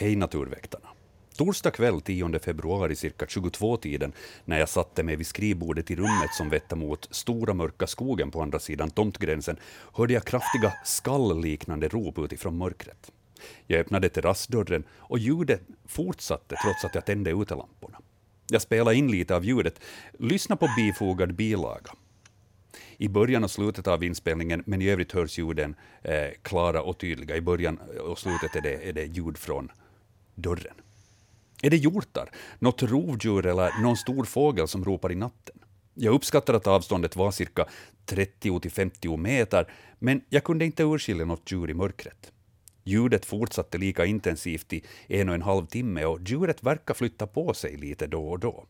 Hej Naturväktarna. Torsdag kväll 10 februari cirka 22-tiden, när jag satte mig vid skrivbordet i rummet som vette mot stora mörka skogen på andra sidan tomtgränsen, hörde jag kraftiga skallliknande rop utifrån mörkret. Jag öppnade terrassdörren och ljudet fortsatte trots att jag tände utelamporna. Jag spelade in lite av ljudet. Lyssna på bifogad bilaga. I början och slutet av inspelningen, men i övrigt hörs ljuden eh, klara och tydliga. I början och slutet är det, är det ljud från dörren. Är det hjortar, något rovdjur eller någon stor fågel som ropar i natten? Jag uppskattar att avståndet var cirka 30-50 meter, men jag kunde inte urskilja något djur i mörkret. Ljudet fortsatte lika intensivt i en och en halv timme och djuret verkar flytta på sig lite då och då.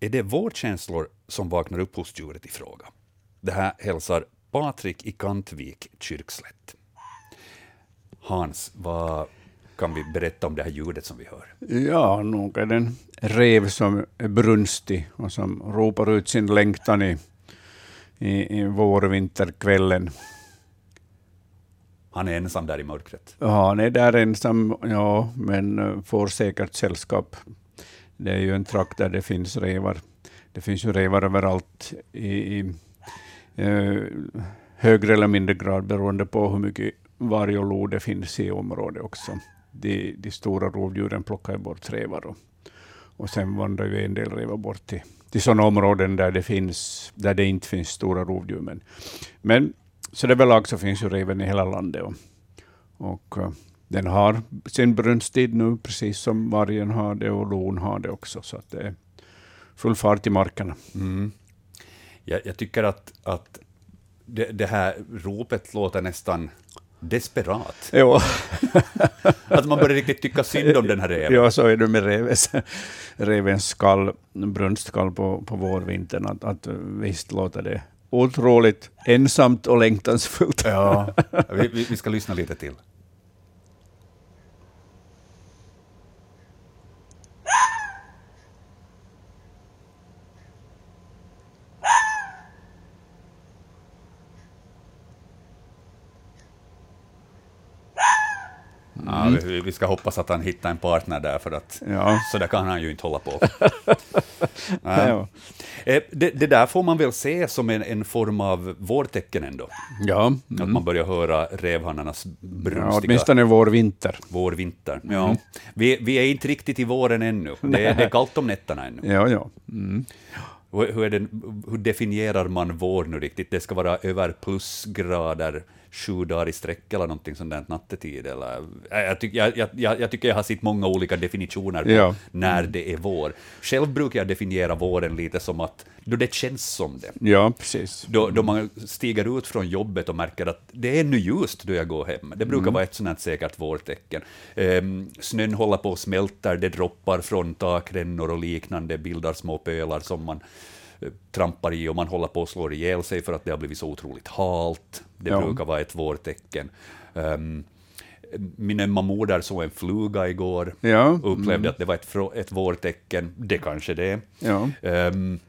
Är det vårdkänslor som vaknar upp hos djuret i fråga? Det här hälsar Patrik i Kantvik, Kyrkslätt. Hans, vad kan vi berätta om det här ljudet som vi hör? Ja, nog är det en rev som är brunstig och som ropar ut sin längtan i, i, i vårvinterkvällen. Han är ensam där i mörkret. Ja, han är där ensam, ja, men eh, får säkert sällskap. Det är ju en trakt där det finns revar. Det finns ju revar överallt i, i eh, högre eller mindre grad beroende på hur mycket varg och lo det finns i området också. De, de stora rovdjuren plockar bort rävar. och, och sen vandrar ju en del rävar bort till, till sådana områden där det, finns, där det inte finns stora rovdjur. Men, men så det överlag så finns ju reven i hela landet. Och, och eh, den har sin brunsttid nu, precis som vargen har det och lon har det också. Så att det är full fart i markerna. Mm. Jag, jag, tycker att, att det, det, här ropet låter nästan desperat. Jo. att man börjar riktigt tycka synd om den här reven. Ja, så är det med revens, revens skall, brunstskall på, på vårvintern. Att, att visst låter det otroligt ensamt och längtansfullt. Ja, vi, vi ska lyssna lite till. Ja, mm. vi, vi, ska hoppas att han hittar en partner där, för att ja. så där kan han ju inte hålla på. ja. Eh, det, det, där får man väl se som en, en form av vårtecken ändå? Ja. Mm. Att man börjar höra rävhannarnas brunstiga... Ja, åtminstone vår-vinter. Vår-vinter, ja. Mm. Vi, vi, är inte riktigt i våren ännu. Det är, det är kallt om nätterna ännu. Ja, ja. Mm. Hur, det, hur, definierar man vår nu riktigt? Det ska vara över plusgrader sju dagar i sträck eller någonting sånt där nattetid. Eller, jag, tyck, jag, jag, jag tycker jag har sett många olika definitioner på ja. när det är vår. Själv brukar jag definiera våren lite som att då det känns som det. Ja, precis. Då, då man stiger ut från jobbet och märker att det är nu ljust då jag går hem. Det brukar mm. vara ett sånt säkert vårtecken. Um, snön håller på att smälta, det droppar från takrännor och liknande, bildar små pölar som man trampar i och man håller på att slå ihjäl sig för att det har blivit så otroligt halt. Det ja. brukar vara ett vårtecken. Um, min ömma moder såg en fluga igår ja. och upplevde mm. att det var ett, ett vårtecken. Det kanske det är. Ja. Um,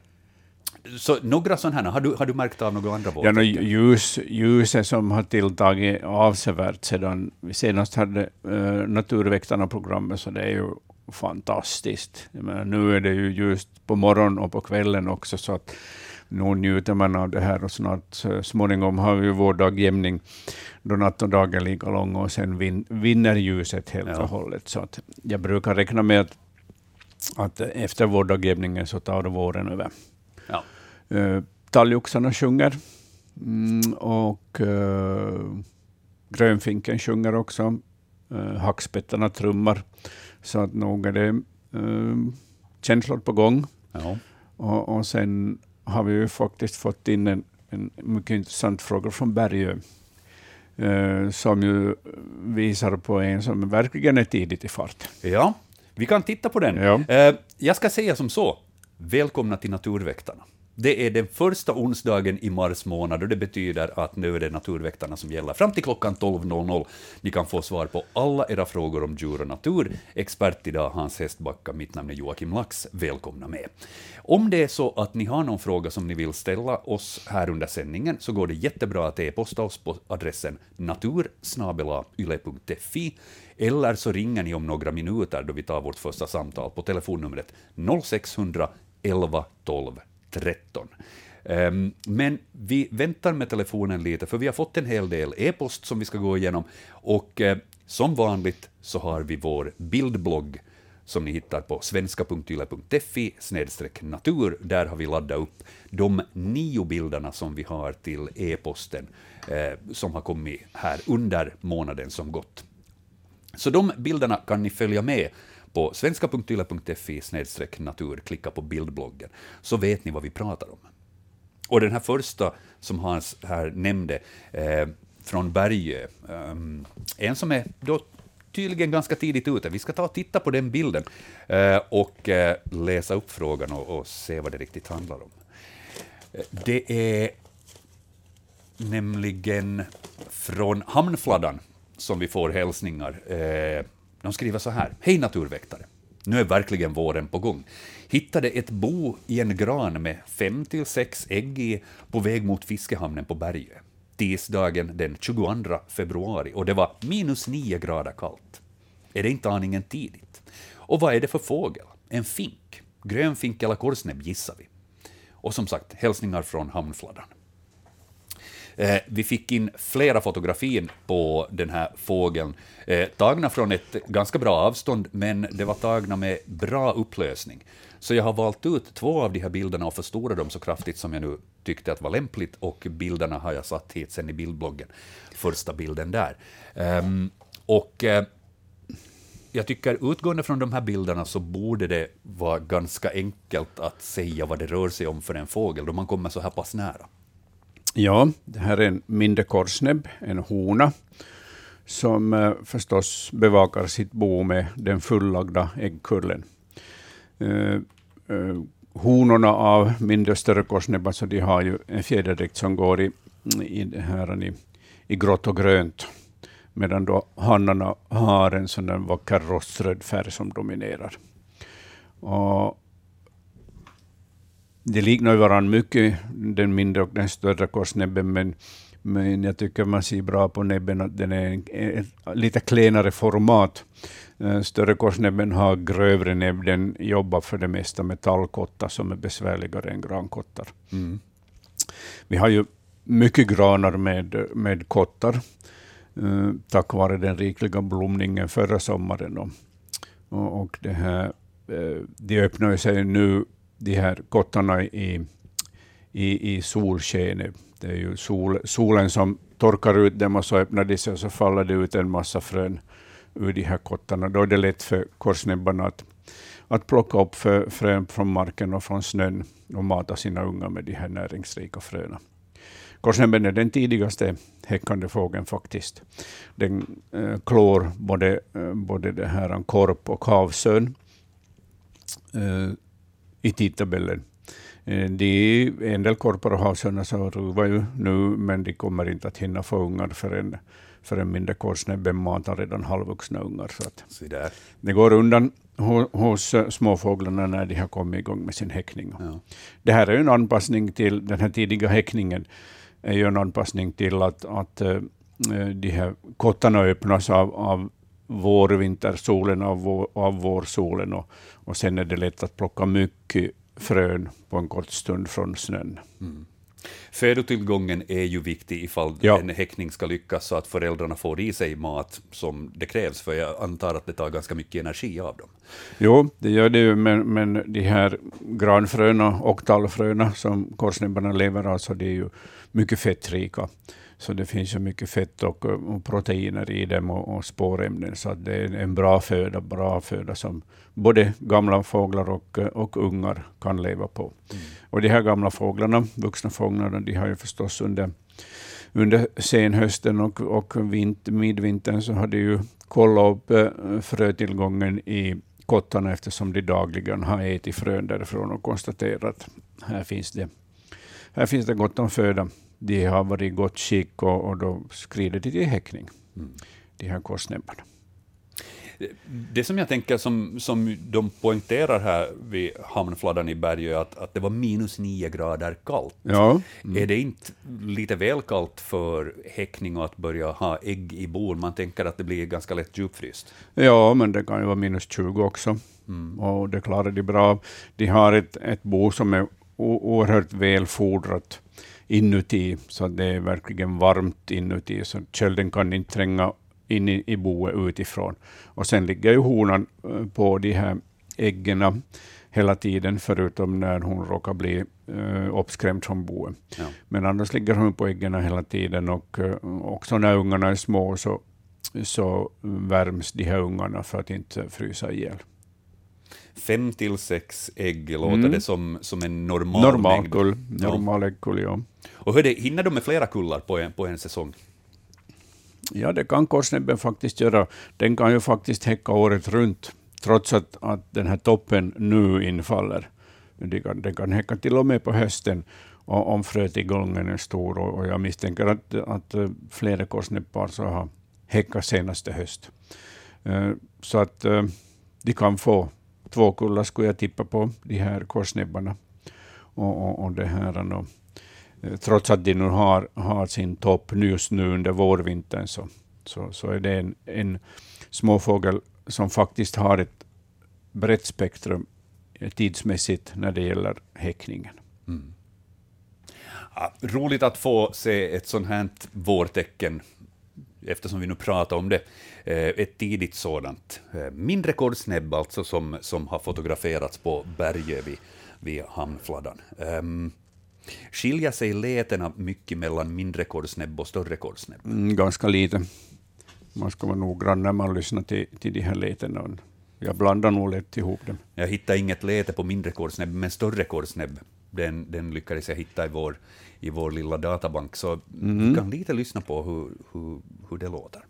så några sådana här, har du, har du märkt av några andra vårtecken? Ja, no, ljus, ljuset som har tilltagit avsevärt sedan vi senast hade uh, Naturväktarna-programmet, så det är ju fantastiskt. Menar, nu är det ju just på morgonen och på kvällen också, så att nu njuter man av det här och snart småningom har vi vår dagjämning då natt och dag är lika lång och sen vin, vinner ljuset helt ja. och hållet. Så att jag brukar räkna med att, att efter vårdagjämningen så tar våren över. Ja. Uh, talgoxarna sjunger mm, och uh, grönfinken sjunger också. Uh, hackspettarna trummar. Så att nog är det uh, känslor på gång. Ja. Och, och sen har vi ju faktiskt fått in en, en mycket intressant fråga från Bergö, uh, som ju visar på en som verkligen är tidigt i fart. Ja, vi kan titta på den. Ja. Uh, jag ska säga som så, välkomna till Naturväktarna. Det är den första onsdagen i mars månad och det betyder att nu är det Naturväktarna som gäller fram till klockan 12.00. Ni kan få svar på alla era frågor om djur och natur. Expert idag Hans Hästbacka, mitt namn är Joakim Lax. Välkomna med. Om det är så att ni har någon fråga som ni vill ställa oss här under sändningen så går det jättebra att e-posta oss på adressen natursnabelayle.fi eller så ringer ni om några minuter då vi tar vårt första samtal på telefonnumret 0600 11 12 13. Ehm, men vi väntar med telefonen lite, för vi har fått en hel del e-post som vi ska gå igenom. Och eh, som vanligt så har vi vår bildblogg som ni hittar på svenska.yle.fi natur. Där har vi laddat upp de nio bilderna som vi har till e-posten eh, som har kommit här under månaden som gått. Så de bilderna kan ni följa med på svenska.yle.fi natur, klicka på bildbloggen, så vet ni vad vi pratar om. Och den här första som Hans här nämnde, eh, från Bergö, eh, en som är då tydligen ganska tidigt ute. Vi ska ta och titta på den bilden eh, och eh, läsa upp frågan och, och, se vad det riktigt handlar om. Eh, det är nämligen från Hamnfladdan som vi får hälsningar. Eh, de skriver så här. Hej naturväktare. Nu är verkligen våren på gång. Hittade ett bo i en gran med fem till sex ägg i på väg mot fiskehamnen på Bergö. Tisdagen den 22 februari och det var minus nio grader kallt. Är det inte aningen tidigt? Och vad är det för fågel? En fink? Grönfink eller korsnäbb gissar vi. Och som sagt, hälsningar från Hamnfladdan. Eh, vi fick in flera fotografier på den här fågeln, eh, tagna från ett ganska bra avstånd, men det var tagna med bra upplösning. Så jag har valt ut två av de här bilderna och förstorat dem så kraftigt som jag nu tyckte att var lämpligt, och bilderna har jag satt hit sen i bildbloggen. Första bilden där. Ehm, eh, och jag tycker utgående från de här bilderna så borde det vara ganska enkelt att säga vad det rör sig om för en fågel, då man kommer så här pass nära. Ja, det här är en mindre korsnäbb, en hona, som eh, förstås bevakar sitt bo med den fullagda äggkullen. Eh, eh, honorna av mindre och större korsnäbbar, så de har ju en fjäderdräkt som går i, i, det här, i, i grått och grönt, medan då hannarna har en sån vacker roströd färg som dominerar. Och de liknar varandra mycket, den mindre och den större korsnäbben, men, men jag tycker man ser bra på näbben att den är ett lite klenare format. Eh, större korsnäbben har grövre näbb, den jobbar för det mesta med tallkottar som är besvärligare än grankottar. Mm. Vi har ju mycket granar med, med kottar, uh, tack vare den rikliga blomningen förra sommaren. Och, och, det här, uh, de öppnar sig nu de här kottarna i, i, i solskenet. Det är ju sol, solen som torkar ut dem och så öppnar de sig och så faller det ut en massa frön ur de här kottarna. Då är det lätt för korsnäbbarna att, att plocka upp för, frön från marken och från snön och mata sina ungar med de här näringsrika fröna. Korsnäbben är den tidigaste häckande fågeln faktiskt. Den eh, klår både, eh, både det här korp och havsörn. Eh, i tidtabellen. Eh, de, en del korpar och havsörnar så ruvar ju nu, men de kommer inte att hinna få ungar förrän, förrän mindre korsnäbben matar redan halvvuxna ungar. Så att det går undan hos eh, småfåglarna när de har kommit igång med sin häckning. Ja. Det här är en anpassning till den här tidiga häckningen, är ju en anpassning till att, att uh, de här kottarna öppnas av, av vårvintersolen, av, vår, av vårsolen och, och sen är det lätt att plocka mycket frön på en kort stund från snön. Mm. Födotillgången är ju viktig ifall ja. en häckning ska lyckas, så att föräldrarna får i sig mat som det krävs, för jag antar att det tar ganska mycket energi av dem. Jo, det gör det ju, men, men de här granfröna och tallfröna som korsnäbbarna lever av, så det är ju mycket fettrika. Så det finns ju mycket fett och, och proteiner i dem och, och spårämnen, så det är en bra föda, bra föda som både gamla fåglar och, och ungar kan leva på. Mm. Och de här gamla fåglarna, vuxna fåglarna, de har ju förstås under, under senhösten och, och vint, midvintern så har de ju kollat upp äh, frötillgången i kottarna eftersom de dagligen har ätit frön därifrån och konstaterat att här finns det här finns det gott om föda. De har varit i gott skick och, och då skrider de till häckning, mm. de här korsnäbbarna. Det som jag tänker som, som de poängterar här vid hamnfladdan i Bergö, att, att det var minus nio grader kallt. Ja. Mm. Är det inte lite väl kallt för häckning och att börja ha ägg i bor? Man tänker att det blir ganska lätt djupfryst. Ja, men det kan ju vara minus 20 också. Mm. Och det klarar de bra. De har ett, ett bo som är oerhört välfodrat inuti, så det är verkligen varmt inuti, så kölden kan inte tränga in i, i boet utifrån. Och sen ligger ju honan eh, på de här äggen hela tiden, förutom när hon råkar bli uh, uppskrämd från boet. Ja. Men annars ligger hon på äggen hela tiden och uh, också när ungarna är små så, så värms de här ungarna för att inte frysa ihjäl. Fem till sex ägg låter mm. det som, som en normal, normal mängd. Kull, normal äggkull, ja. Och hur det, hinner de med flera kullar på en, på en säsong? Ja, det kan korsnäbben faktiskt göra. Den kan ju faktiskt häcka året runt, trots att, att den här toppen nu infaller. Den kan, den kan häcka till och med på hösten om frötillgången är stor. Och, och jag misstänker att, att flera korsnäbbpar så har häckat senaste höst. Uh, så att uh, de kan få två kullar, skulle jag tippa på, de här korsnäbbarna. Och, och, och det här, och, eh, trots att de nu har, har sin topp just nu under vårvintern, så, så, så är det en, en småfågel som faktiskt har ett brett spektrum eh, tidsmässigt när det gäller häckningen. Mm. Ja, roligt att få se ett sånt här vårtecken, eftersom vi nu pratar om det. Eh, ett tidigt sådant. Mindre kordsnäbb alltså, som, som har fotograferats på Bergö vid, vid hamnfladdan. Um, Skiljer sig letena mycket mellan mindre kordsnäbb och större kordsnäbb? Mm, ganska lite. Man ska vara noggrann när man lyssnar till, till de här letena. Jag blandar nog lätt ihop dem. Jag hittar inget lete på mindre kordsnäbb, men större kordsnäbb, den, den lyckades jag hitta i vår, i vår lilla databank. Så mm. vi kan lite lyssna på hur, hur, hur det låter.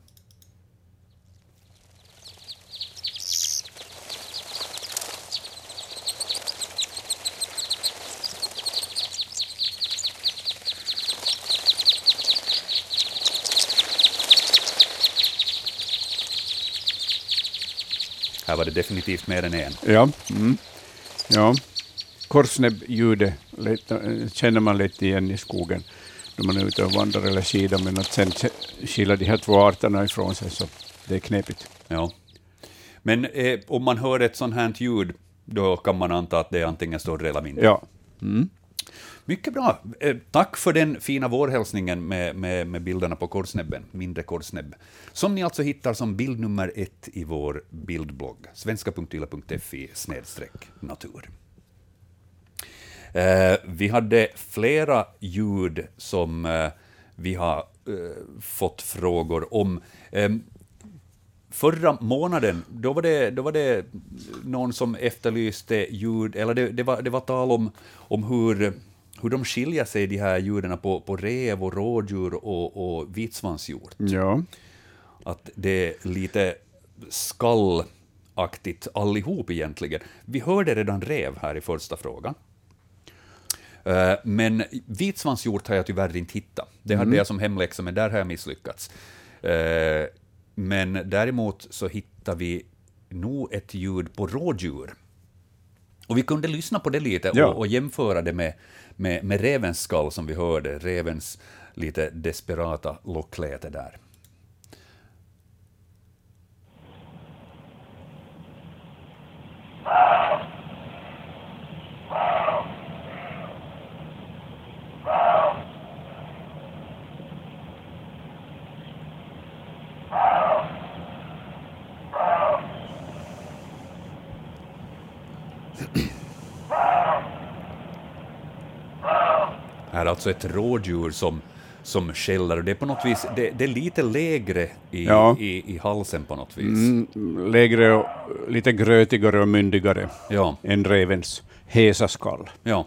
Här var det definitivt mer än en. Ja. Mm. ja. Korsnäbbljud känner man lätt igen i skogen när man är ute och vandrar eller skidar, men att sen skilja de här två arterna ifrån sig, så det är knepigt. Ja. Men eh, om man hör ett sånt här ljud, då kan man anta att det är antingen större eller mindre? Ja. Mm. Mycket bra. Eh, tack för den fina vårhälsningen med, med, med bilderna på kordsnäbben, mindre kordsnäbb, som ni alltså hittar som bild nummer ett i vår bildblogg, svenska.yle.fi natur. Eh, vi hade flera ljud som eh, vi har eh, fått frågor om. Eh, förra månaden, då var, det, då var det någon som efterlyste ljud, eller det, det, var, det var tal om, om hur hur de skiljer sig, de här ljuden, på, på rev och rådjur och, och vitsvanshjort. Ja. Att det är lite skallaktigt allihop egentligen. Vi hörde redan rev här i första frågan. Uh, men vitsvanshjort har jag tyvärr inte hittat. Det hade mm. jag som hemläxa, men där har jag misslyckats. Uh, men däremot så hittar vi nog ett ljud på rådjur. Och vi kunde lyssna på det lite ja. och, och, jämföra det med, med, med revens skall som vi hörde, revens lite desperata lockläte där. Här är alltså ett rådjur som, som skäller. Det är på något vis det, det är lite lägre i, ja. i, i halsen på något vis. Mm, lägre och lite grötigare och myndigare ja. än revens hesa skall. Ja.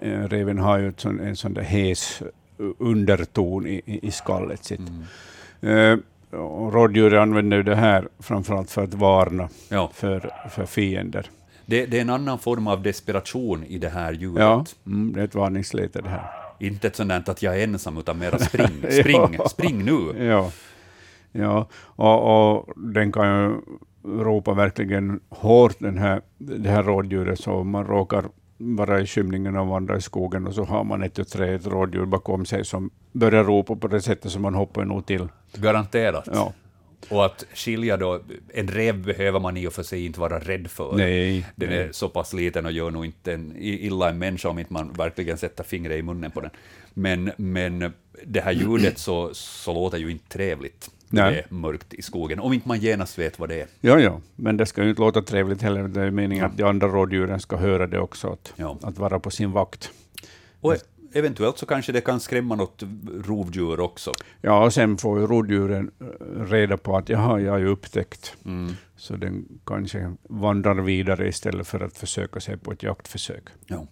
Eh, reven har ju sån, en sån där hes underton i, i skallet sitt. Mm. Uh, rådjur använder det här framförallt för att varna ja. för, för fiender. Det, det är en annan form av desperation i det här ljudet. Ja, mm, det är ett varningsläte det här. Inte ett sånt där att jag är ensam, utan mera spring, spring, spring nu. Ja, ja. Och, och den kan ju ropa verkligen hårt, den här, det här rådjuret, så om man råkar vara i skymningen och vandra i skogen och så har man ett, tu, tre, ett rådjur bakom sig som börjar ropa på det sättet som man hoppar nog till. Garanterat. Ja. Och att skilja då, en rev behöver man i och för sig inte vara rädd för. Nej, Den nej. är så pass liten och gör nog inte en, illa en människa om inte man verkligen sätter fingret i munnen på den. Men, men det här ljudet så, så låter ju inte trevligt. När Nej. Det är mörkt i skogen, om inte man genast vet vad det är. Ja, ja, men det ska ju inte låta trevligt heller. Det är meningen att de andra rådjuren ska höra det också, att, Ja. att vara på sin vakt. Och eventuellt så kanske det kan skrämma något rovdjur också. Ja, och sen får ju rådjuren eh, reda på att jaha, jag är upptäckt. Mm. Så den kanske vandrar vidare istället för att försöka sig på ett jaktförsök. Ja.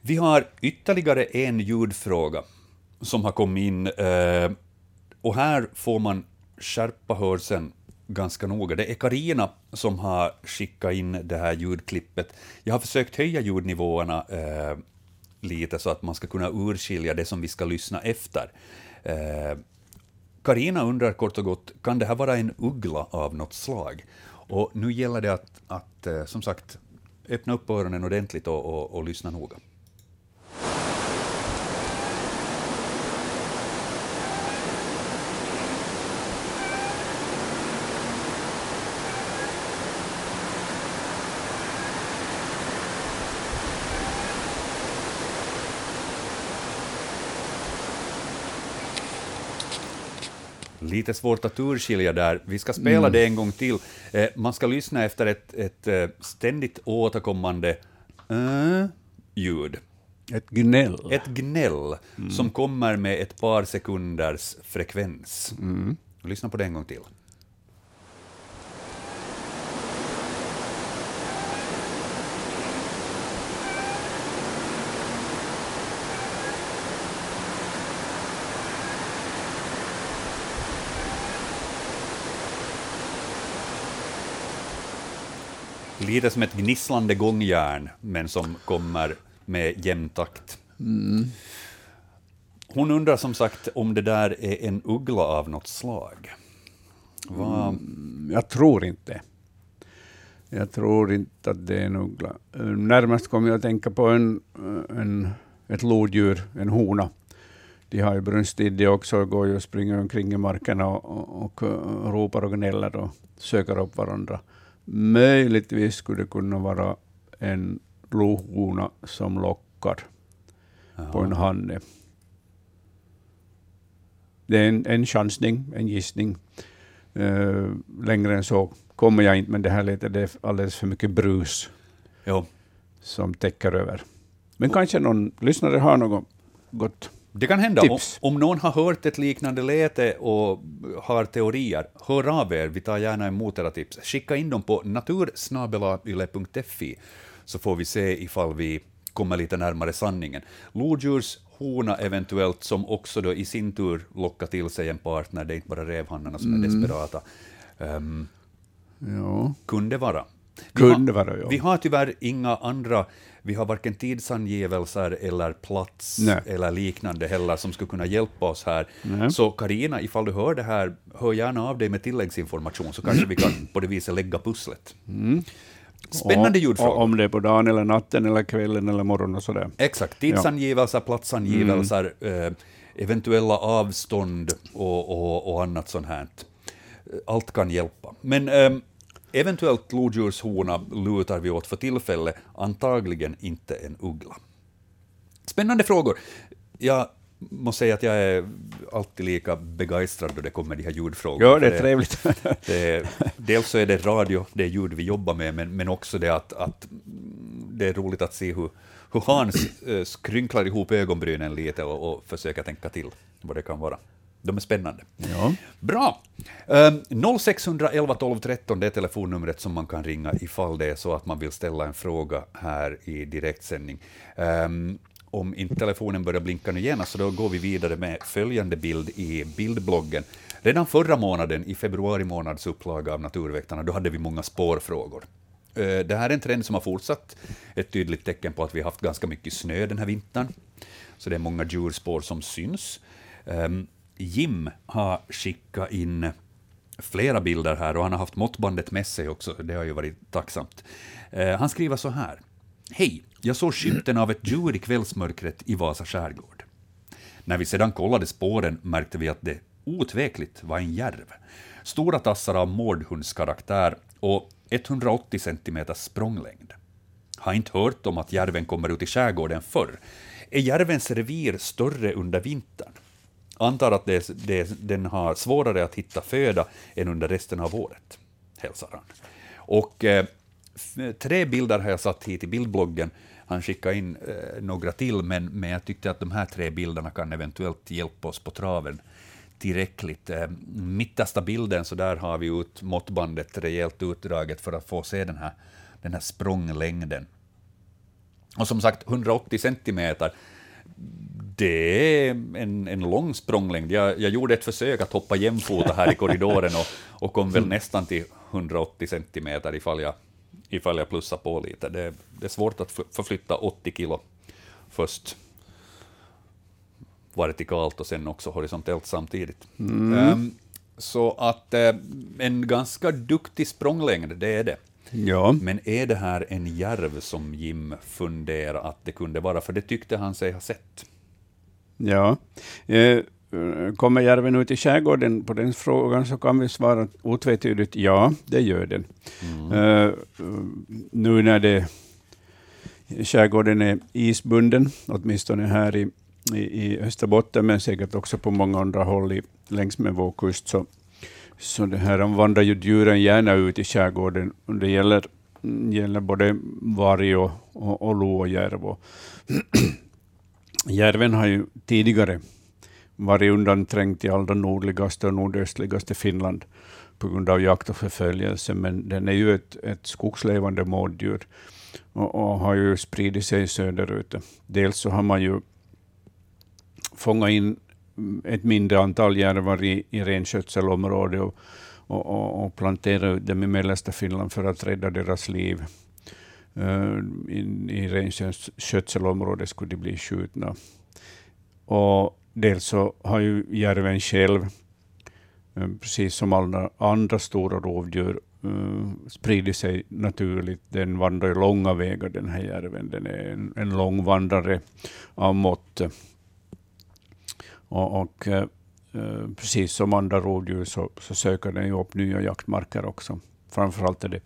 Vi har ytterligare en ljudfråga som har kommit in. Eh, och här får man skärpa hörseln ganska noga. Det är Karina som har skickat in det här ljudklippet. Jag har försökt höja ljudnivåerna eh, lite så att man ska kunna urskilja det som vi ska lyssna efter. Eh, undrar kort och gott, kan det här vara en uggla av något slag? Och nu gäller det att, att eh, som sagt, öppna upp öronen ordentligt och, och, och lyssna noga. Lite svårt att urskilja där. Vi ska spela det en gång till. Eh, man ska lyssna efter ett, ett eh, ständigt återkommande äh, ljud. Ett gnäll. Ett gnäll som kommer med ett par sekunders frekvens. Lyssna på det en gång till. Lite som ett gnisslande gångjärn, men som kommer med jämn takt. Hon undrar som sagt om det där är en uggla av något slag. Mm, Jag tror inte. Jag tror inte att det är en uggla. Eh, närmast kommer jag att tänka på en, eh, en, ett lodjur, en hona. De har ju brunstig de också och går ju och springer omkring i markerna och, och, och ropar och gnäller och söker upp varandra. Möjligtvis skulle det kunna vara en lohona som lockar på en hanne. Det är en, en chansning, en gissning. Eh, längre än så kommer jag inte, men det här lät det är alldeles för mycket brus ja, som täcker över. Men kanske någon lyssnare har något gott. Det kan hända. Om, om någon har hört ett liknande läte och har teorier, hör av er. Vi tar gärna emot era tips. Skicka in dem på natursnabelayle.fi så får vi se ifall vi kommer lite närmare sanningen. Lodjurshona eventuellt, som också då i sin tur lockar till sig en partner. Det är inte bara revhannarna som är desperata. Ehm, Ja, kunde vara. Vi kunde har, vara ja. Vi har tyvärr inga andra, vi har varken tidsangivelser eller plats Nej. eller liknande heller som skulle kunna hjälpa oss här. Nej. Så Karina, ifall du hör det här, hör gärna av dig med tilläggsinformation så kanske vi kan på det viset lägga pusslet. Spännande Och- ljudfråga. Om det är på dagen eller natten eller kvällen eller morgonen och sådär. Exakt, tidsangivelser, platsangivelser, Mm. eh, eventuella avstånd och, och, och annat sånt här. Allt kan hjälpa. Men ehm, eventuellt lodjurshona lutar vi åt för tillfället, antagligen inte en uggla. Spännande frågor. Jag måste säga att jag är alltid lika begeistrad då det kommer de här ljudfrågorna. Ja, det är trevligt. det är, dels så är det radio, det är ljud vi jobbar med, men, men också det att, att det är roligt att se hur, hur Hans eh, skrynklar ihop ögonbrynen lite och, och försöker tänka till vad det kan vara. De är spännande. ja. Bra! Um, 0611 12 13, det är telefonnumret som man kan ringa ifall det är så att man vill ställa en fråga här i direktsändning. Ehm, om inte telefonen börjar blinka nu genast, så då går vi vidare med följande bild i bildbloggen. Redan förra månaden, i februari månads upplaga av Naturväktarna, då hade vi många spårfrågor. Eh, det här är en trend som har fortsatt, ett tydligt tecken på att vi har haft ganska mycket snö den här vintern. Så det är många djurspår som syns. Jim har skickat in flera bilder här och han har haft måttbandet med sig också, det har ju varit tacksamt. Eh, han skriver så här. Hej, jag såg skymten av ett djur i kvällsmörkret i Vasa skärgård. När vi sedan kollade spåren märkte vi att det otvekligt var en järv. Stora tassar av mårdhundskaraktär och 180 cm språnglängd. Har inte hört om att järven kommer ut i skärgården förr. Är järvens revir större under vintern? Antar att det, det, den har svårare att hitta föda än under resten av året, hälsar han. Och eh, tre bilder har jag satt hit i bildbloggen. Han skickade in eh, några till, men, men jag tyckte att de här tre bilderna kan eventuellt hjälpa oss på traven tillräckligt. Eh, mittersta bilden, så där har vi ut måttbandet rejält utdraget för att få se den här, den här språnglängden. Och som sagt, 180 centimeter, det är en, en lång språnglängd. Jag, jag gjorde ett försök att hoppa jämfota här i korridoren och, och kom väl mm. nästan till 180 centimeter ifall jag, ifall jag plussar på lite. Det, det är svårt att förflytta 80 kilo först vertikalt och sen också horisontellt samtidigt. Mm. Um, så att uh, en ganska duktig språnglängd, det är det. Ja. Men är det här en järv som Jim funderar att det kunde vara? För det tyckte han sig ha sett. Ja. Eh, kommer järven ut i skärgården? På den frågan så kan vi svara otvetydigt ja, det gör den. Mm. Eh, nu när det, skärgården är isbunden, åtminstone här i, i, i Österbotten, men säkert också på många andra håll i, längs med vår kust, så, så det här vandrar ju djuren gärna ut i skärgården. Det gäller, gäller både varg och, och, och lo och järv. Och Järven har ju tidigare varit undanträngt i allra nordligaste och nordöstligaste Finland på grund av jakt och förföljelse, men den är ju ett, ett skogslevande mårddjur och, och, har ju spridit sig söderut. Dels så har man ju fångat in ett mindre antal järvar i, i renskötselområdet och, och, och planterat ut dem i mellersta Finland för att rädda deras liv. Eh, in, I renskötselområdet skulle de bli skjutna. Och dels så har ju järven själv, eh, precis som alla andra stora rovdjur, eh, spridit sig naturligt. Den vandrar ju långa vägar, den här järven. Den är en, en långvandrare av mått. Och, och precis som andra rovdjur så, så söker den ju upp nya jaktmarker också. Framförallt är det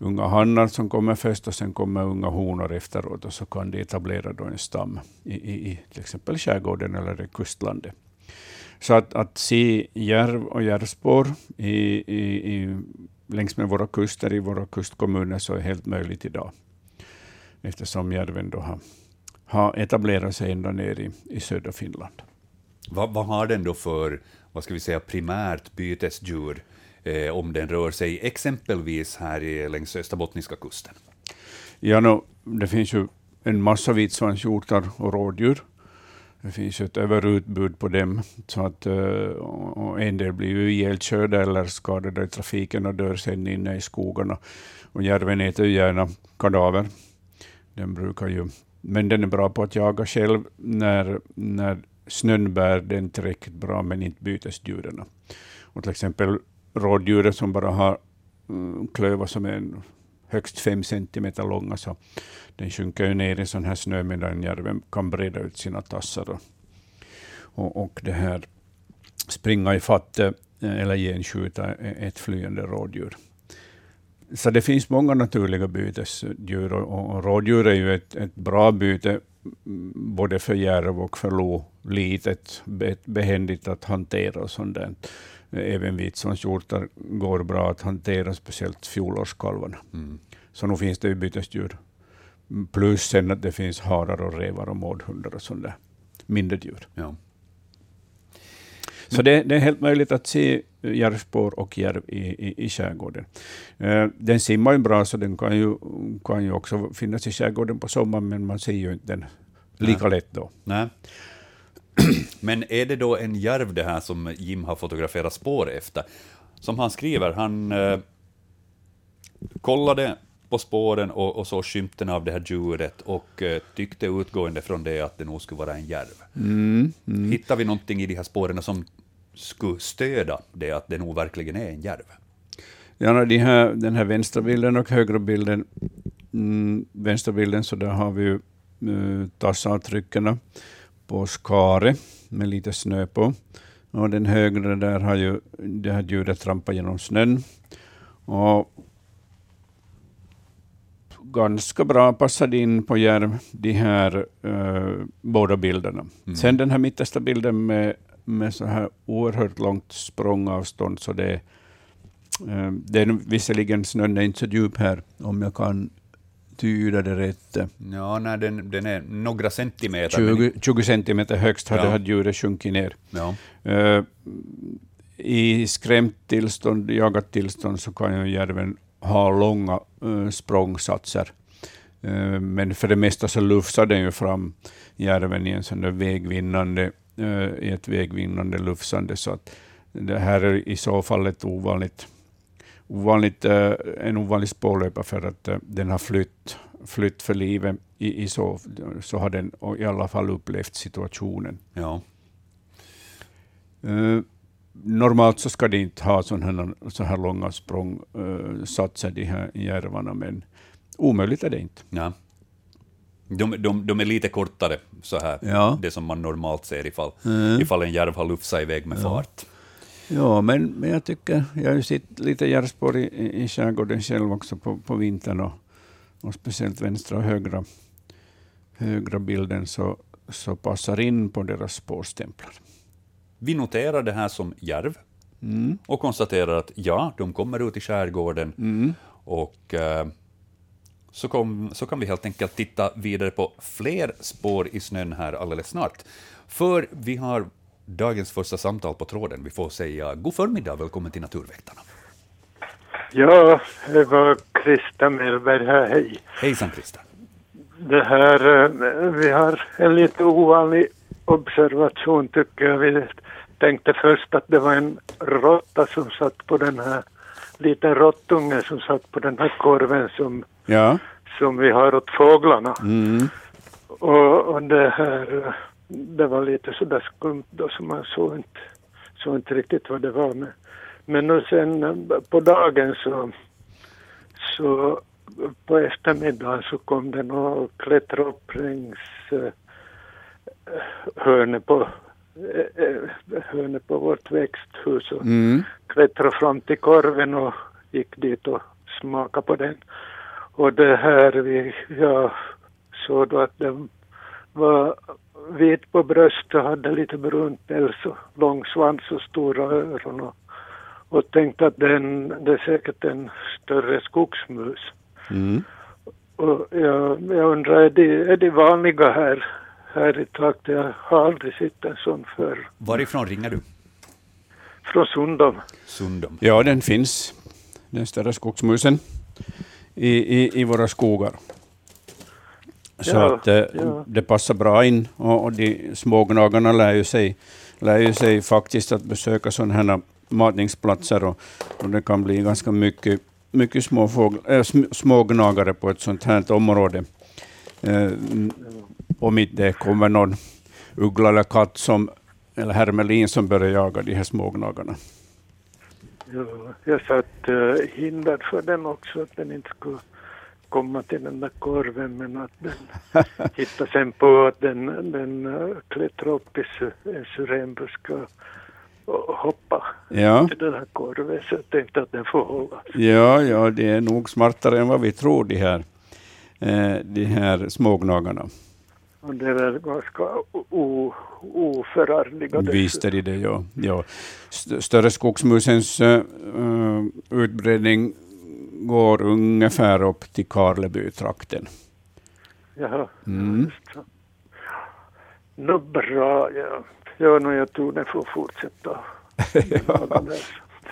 unga hannar som kommer först och sen kommer unga honor efteråt och så kan de etablera då en stam i, i, i till exempel skärgården eller i kustlandet. Så att, att se järv och järvspår i, i, i, längs med våra kuster i våra kustkommuner så är helt möjligt idag. Eftersom järven då har, har etablerat sig ända ner i, i södra Finland. Vad, vad har den då för vad ska vi säga, primärt bytesdjur? Eh, om den rör sig exempelvis här i, längs österbottniska kusten? Ja, no, det finns ju en massa vitsvanshjortar och rådjur. Det finns ett överutbud på dem, så att uh, en del blir ju ihjälkörda eller skadade i trafiken och dör sen inne i skogarna. Och järven äter ju gärna kadaver. Den brukar ju, men den är bra på att jaga själv när, när snön bär den tillräckligt bra, men inte bytesdjuren. Och till exempel rådjuret som bara har mm, klövar som är högst fem centimeter långa, så den sjunker ju ner i sån här snö medan järven kan breda ut sina tassar och, och, och det här springa i fatt eh, eller genskjuta e-, ett flyende rådjur. Så det finns många naturliga bytesdjur och, och rådjur är ju ett, ett bra byte mm, både för järv och för lo. Litet, behändigt att hantera och sånt där även vitsvanshjortar går bra att hantera, speciellt fjolårskalvarna. Mm. Så nu finns det ju bytesdjur. Plus sen att det finns harar och rävar och mårdhundar och sådana mindre djur. Ja. Så det, det, är helt möjligt att se järvspår och järv i, i, i skärgården. Uh, den simmar ju bra, så den kan ju, kan ju också finnas i skärgården på sommaren, men man ser ju inte den lika lätt då. Nej. Men är det då en järv det här som Jim har fotograferat spår efter? Som han skriver, han eh, kollade på spåren och, och såg skymten av det här djuret och eh, tyckte utgående från det att det nog skulle vara en järv. Mm, mm. Hittar vi någonting i de här spåren som skulle stödja det att det nog verkligen är en järv? Ja, de här, den här vänstra bilden och högra bilden, mm, vänstra bilden så där har vi ju uh, tassavtrycken på skare med lite snö på. Och den högra där har ju det här djuret trampat genom snön. Och ganska bra passade in på järv, de här uh, båda bilderna. Mm. Sen den här mittersta bilden med, med så här oerhört långt språngavstånd, så det, uh, det är visserligen snön är inte så djup här, om jag kan tyda det rätt. Ja, nej, den, den är några centimeter. 20, 20 centimeter högst har ja. här djuret sjunkit ner. Ja. Uh, I skrämt tillstånd, jagat tillstånd, så kan ju järven ha långa uh, språngsatser. Uh, men för det mesta så lufsar den ju fram järven i en sån där vägvinnande, uh, i ett vägvinnande lufsande, så att det här är i så fall ett ovanligt, ovanligt, en ovanlig spårlöpare för att den har flytt, flytt för livet. I, i så, så har den i alla fall upplevt situationen. Ja normalt så ska de inte ha så här, så här långa språngsatser, uh, de här järvarna, men omöjligt är det inte. Ja. De, de, de är lite kortare, så här, ja. det som man normalt ser ifall, mm. ifall en järv har lufsat iväg med ja. fart. Ja, men, men jag tycker, jag har ju sett lite järvspår i, i skärgården själv också på, på vintern, och, och speciellt vänstra och högra, högra bilden så, så passar in på deras spårstämplar. Vi noterar det här som järv mm. och konstaterar att ja, de kommer ut i skärgården mm. och eh, så, kom, så kan vi helt enkelt titta vidare på fler spår i snön här alldeles snart. För vi har dagens första samtal på tråden. Vi får säga god förmiddag, välkommen till Naturväktarna. Ja, det var Krista Mellberg här, hej. Hejsan Krista. Det här, eh, vi har en lite ovanlig observation tycker jag. Vi tänkte först att det var en råtta som satt på den här, liten råttunge som satt på den här korven som, ja. som vi har åt fåglarna. Mm. Och, och det här, det var lite sådär skumt då så man såg inte, såg inte riktigt vad det var. Men, men nu sen på dagen så, så på eftermiddagen så kom den och klättrade upp längs uh, hörnet på Eh, eh, hörnet på vårt växthus och mm. klättrade fram till korven och gick dit och smakade på den. Och det här, vi, jag såg då att den var vit på bröstet och hade lite brunt päls och lång svans och stora öron och, och tänkte att den, det är säkert en större skogsmus. Mm. Och jag, jag undrar, är de, är de vanliga här här i trakten. Jag har aldrig sett en sån förr. Varifrån ringer du? Från Sundom. Sundom. Ja, den finns, den större skogsmusen, i, i, i våra skogar. Så ja, att eh, ja. det passar bra in och, och de smågnagarna lär ju sig, lär ju sig faktiskt att besöka sådana här matningsplatser och, och det kan bli ganska mycket, mycket små, fågl, äh, smågnagare på ett sådant här område. Eh, om inte det kommer någon uggla eller katt som, eller hermelin som börjar jaga de här smågnagarna. Ja, jag satt uh, hinder för den också, att den inte skulle komma till den där korven, men att den hittade sen på att den, den klättrade upp i en syrenbuske och hoppa ja. till den här korven, så jag tänkte att den får hålla. Ja, ja, det är nog smartare än vad vi tror, de här, eh, de här smågnagarna. Och det är väl ganska oförargliga. Visst är det det, ja. ja. Större skogsmusens uh, utbredning går ungefär upp till Karlebytrakten. Jaha, mm. Nå bra, ja. Ja, no, jag tror den får fortsätta. ja.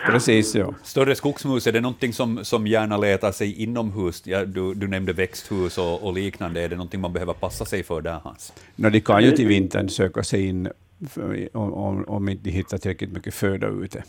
Precis, ja. Större skogsmus, är det någonting som, som gärna letar sig inomhus? Ja, du, du nämnde växthus och, och, liknande. Är det någonting man behöver passa sig för där, Hans? No, de kan ju till vintern söka sig in för, om, om inte de hittar tillräckligt mycket föda ute.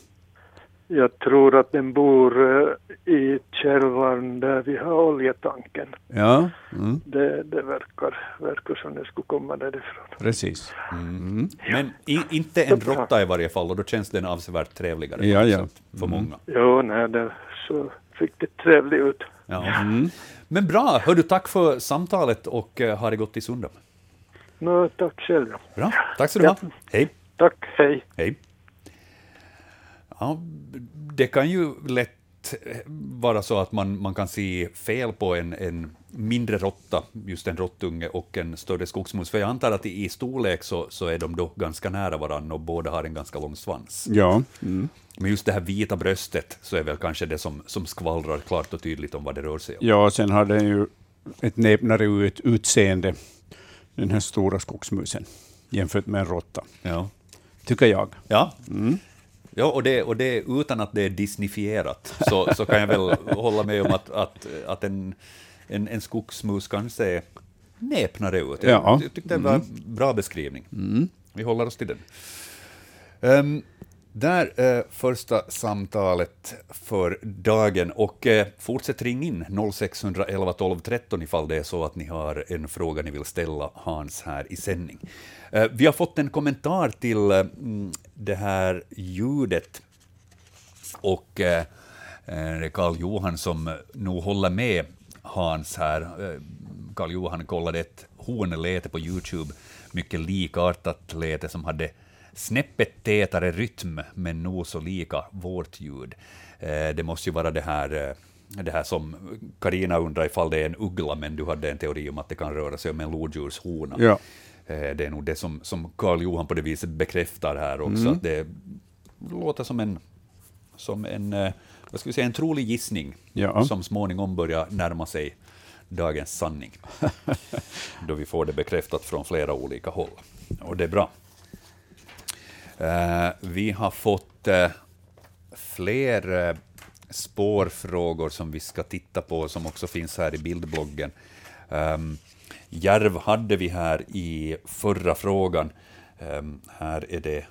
Jag tror att den bor eh, i källaren där vi har oljetanken. Ja, mm, Det, det verkar, verkar som det skulle komma därifrån. precis. Mm. Men i, inte en råtta i varje fall, och då känns den avsevärt trevligare. Ja, ja. För många. Jo, nej, det så riktigt trevlig ut. Ja. Mm. Men bra, hör du, tack för samtalet och uh, ha det gott i Sundom. Nå, tack själv. Bra, tack så du ha. Hej. Tack, hej. Hej. Ja, det kan ju lätt vara så att man, man kan se fel på en, en mindre råtta, just en råttunge, och en större skogsmus. För jag antar att i, i storlek så, så är de då ganska nära varandra och båda har en ganska lång svans. Ja. Mm. Men just det här vita bröstet så är väl kanske det som, som skvallrar klart och tydligt om vad det rör sig om. ja, sen har den ju ett näpnare ut, utseende, den här stora skogsmusen, jämfört med en råtta, Ja. tycker jag. Ja. Ja, och det, och det utan att det är disneyfierat, så, så kan jag väl hålla med om att, att, att en, en, en skogsmus kan se näpnare ut. Jag, Ja. jag tyckte det var en bra beskrivning. Vi håller oss till den. Um, där är första samtalet för dagen. Och eh, fortsätt ring in 0611 12 13 ifall det är så att ni har en fråga ni vill ställa Hans här i sändning. Eh, vi har fått en kommentar till eh, mm, det här ljudet och eh, eh, det är Karl Johan som eh, nog håller med Hans här. Karl Johan kollade ett hornläte på Youtube, mycket likartat läte som hade snäppet tätare rytm, men nog så lika vårt ljud. Eh, det måste ju vara det här, eh, det här som Karina undrar ifall det är en uggla, men du hade en teori om att det kan röra sig om en lodjurshona. Ja. Eh, Det är nog det som, som Karl Johan på det viset bekräftar här också, att det låter som en, som en, vad ska vi säga, en trolig gissning Ja. som småningom börjar närma sig dagens sanning. då vi får det bekräftat från flera olika håll. Och det är bra. Eh, vi har fått eh, fler eh, spårfrågor som vi ska titta på, som också finns här i bildbloggen. Um, järv hade vi här i förra frågan. Ehm, här är det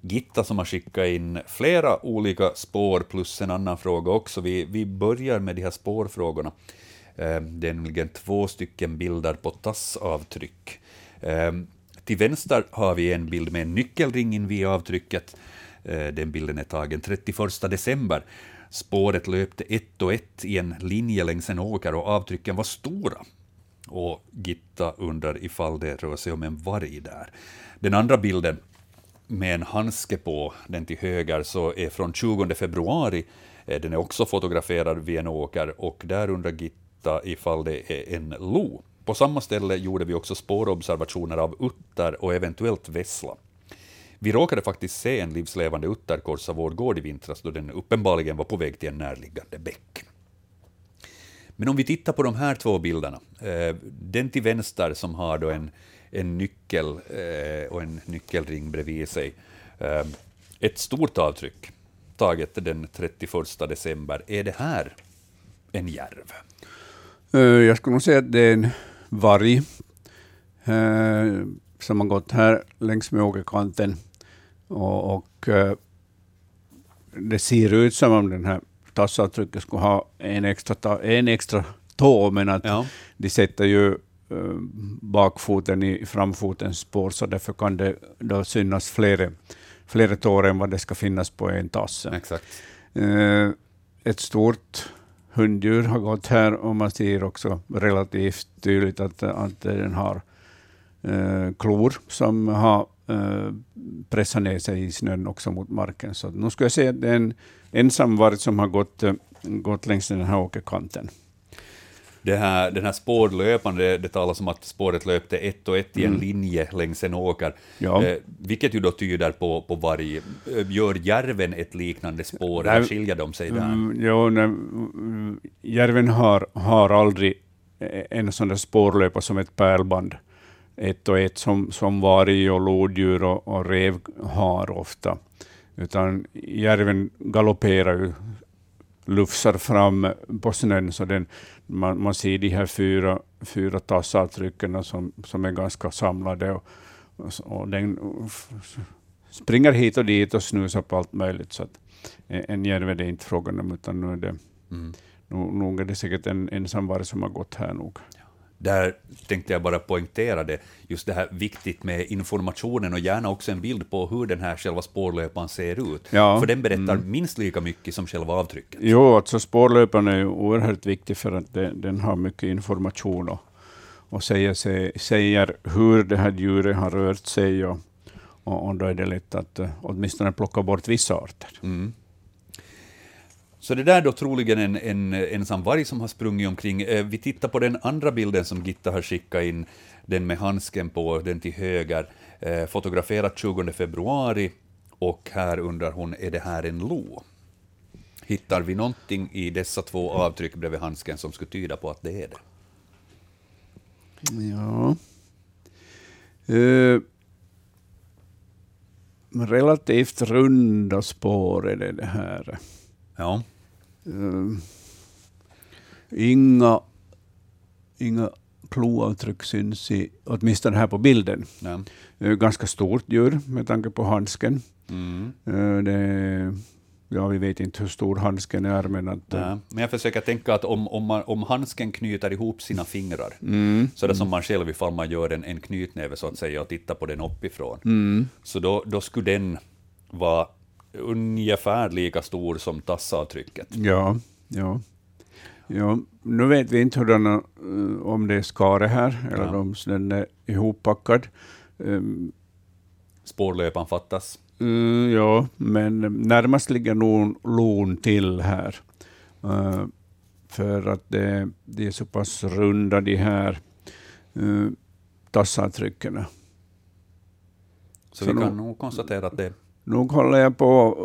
Gitta som har skickat in flera olika spår plus en annan fråga också. Vi, vi börjar med de här spårfrågorna. Ehm, det är nämligen två stycken bilder på tassavtryck. Ehm, till vänster har vi en bild med en nyckelring invid avtrycket. Eh, den bilden är tagen 31 december. Spåret löpte ett och ett i en linje längs en åker och avtrycken var stora. Och Gitta undrar ifall det rör sig om en varg där. Den andra bilden med en handske på, den till höger, så är från 20 februari. Eh, den är också fotograferad vid en åker och där undrar Gitta ifall det är en lo. På samma ställe gjorde vi också spårobservationer av utter och eventuellt vessla. Vi råkade faktiskt se en livslevande utter korsa vår gård i vintras då den uppenbarligen var på väg till en närliggande bäck. Men om vi tittar på de här två bilderna, eh, den till vänster som har då en, en nyckel eh, och en nyckelring bredvid sig, eh, ett stort avtryck taget den 31 december. Är det här en järv? Jag skulle nog säga att det är en varg eh, som har gått här längs med åkerkanten. Och, och eh, det ser ut som om den här tassavtrycket skulle ha en extra, en extra tå, men att Ja. de sätter ju eh, bakfoten i framfotens spår, så därför kan det då synas flera, flera tår än vad det ska finnas på en tass. Exakt. Eh, ett stort hunddjur har gått här och man ser också relativt tydligt att, att den har eh, klor som har eh, pressat ner sig i snön också mot marken. Så nu ska jag säga att det är en ensam varg som har gått, eh, gått längs den här åkerkanten. Det här, den här spårlöpande, det, talas om att spåret löpte ett och ett i en linje längs en åker, Ja. eh, vilket ju då tyder på, på varg. Eh, Gör järven ett liknande spår, eller skiljer de sig där? Mm, jo, nej, mm, järven har, har aldrig eh, en sån där spårlöpa som ett pärlband. Ett och ett som, som varg och lodjur och, och rev har ofta. Utan järven galopperar ju, lufsar fram på snön, så den, man, man ser de här fyra, fyra tassavtrycken som, som är ganska samlade. Och, och, och den springer hit och dit och snusar på allt möjligt. Så att en järv är det inte frågan om, utan nu är det, mm. nog, nog är det säkert en ensamvarg som har gått här nog. Där tänkte jag bara poängtera det, just det här viktigt med informationen och gärna också en bild på hur den här själva spårlöparen ser ut. Ja. För den berättar mm. minst lika mycket som själva avtrycket. Jo, alltså spårlöparen är oerhört viktig för att den, den har mycket information och, och säger, sig, säger hur det här djuret har rört sig och, och, och då är det lätt att uh, åtminstone plocka bort vissa arter. Mm. Så det där är då troligen en, en ensam varg som har sprungit omkring. Eh, vi tittar på den andra bilden som Gitta har skickat in, den med handsken på, den till höger, eh, fotograferat 20 februari, och här undrar hon, är det här en lo? Hittar vi någonting i dessa två avtryck bredvid handsken som skulle tyda på att det är det? Ja. Uh, relativt runda spår är det, det här. Ja. Uh, inga, inga kloavtryck syns i, åtminstone här på bilden. Ja. Uh, ganska stort djur med tanke på handsken. Mm. Uh, det, ja, vi vet inte hur stor handsken är. Men, att, ja, men jag försöker tänka att om, om, man, om handsken knyter ihop sina fingrar, mm. så det som man själv ifall man gör en, en knytnäve så att säga och tittar på den uppifrån, mm. så då, då skulle den vara ungefär lika stor som tassavtrycket. Ja, ja. Ja, nu vet vi inte hurdana, eh, om det är skare här, eller ja. om den är ihoppackad. Um, Spårlöpan fattas. Uh, ja, men närmast ligger nog lon till här. Uh, för att det, det, är så pass runda de här uh, tassavtrycken. Så, så vi kan nog konstatera att det nog håller jag på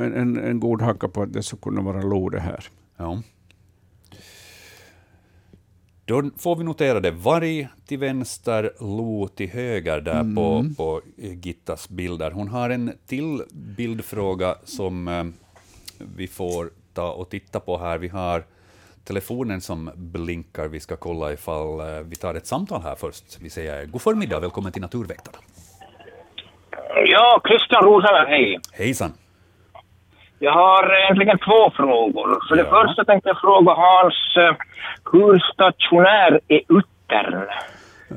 en, en god hacka på att det skulle kunna vara lo det här. Ja. Då får vi notera det. Varg till vänster, lo till höger där mm. på, på Gittas bilder. Hon har en till bildfråga som eh, vi får ta och titta på här. Vi har telefonen som blinkar. Vi ska kolla ifall eh, vi tar ett samtal här först. Vi säger god förmiddag, välkommen till Naturväktarna. Ja, Christian Rosenberg, hej. Hejsan. Jag har egentligen två frågor. För ja. det första tänkte jag fråga Hans, eh, hur stationär är uttern?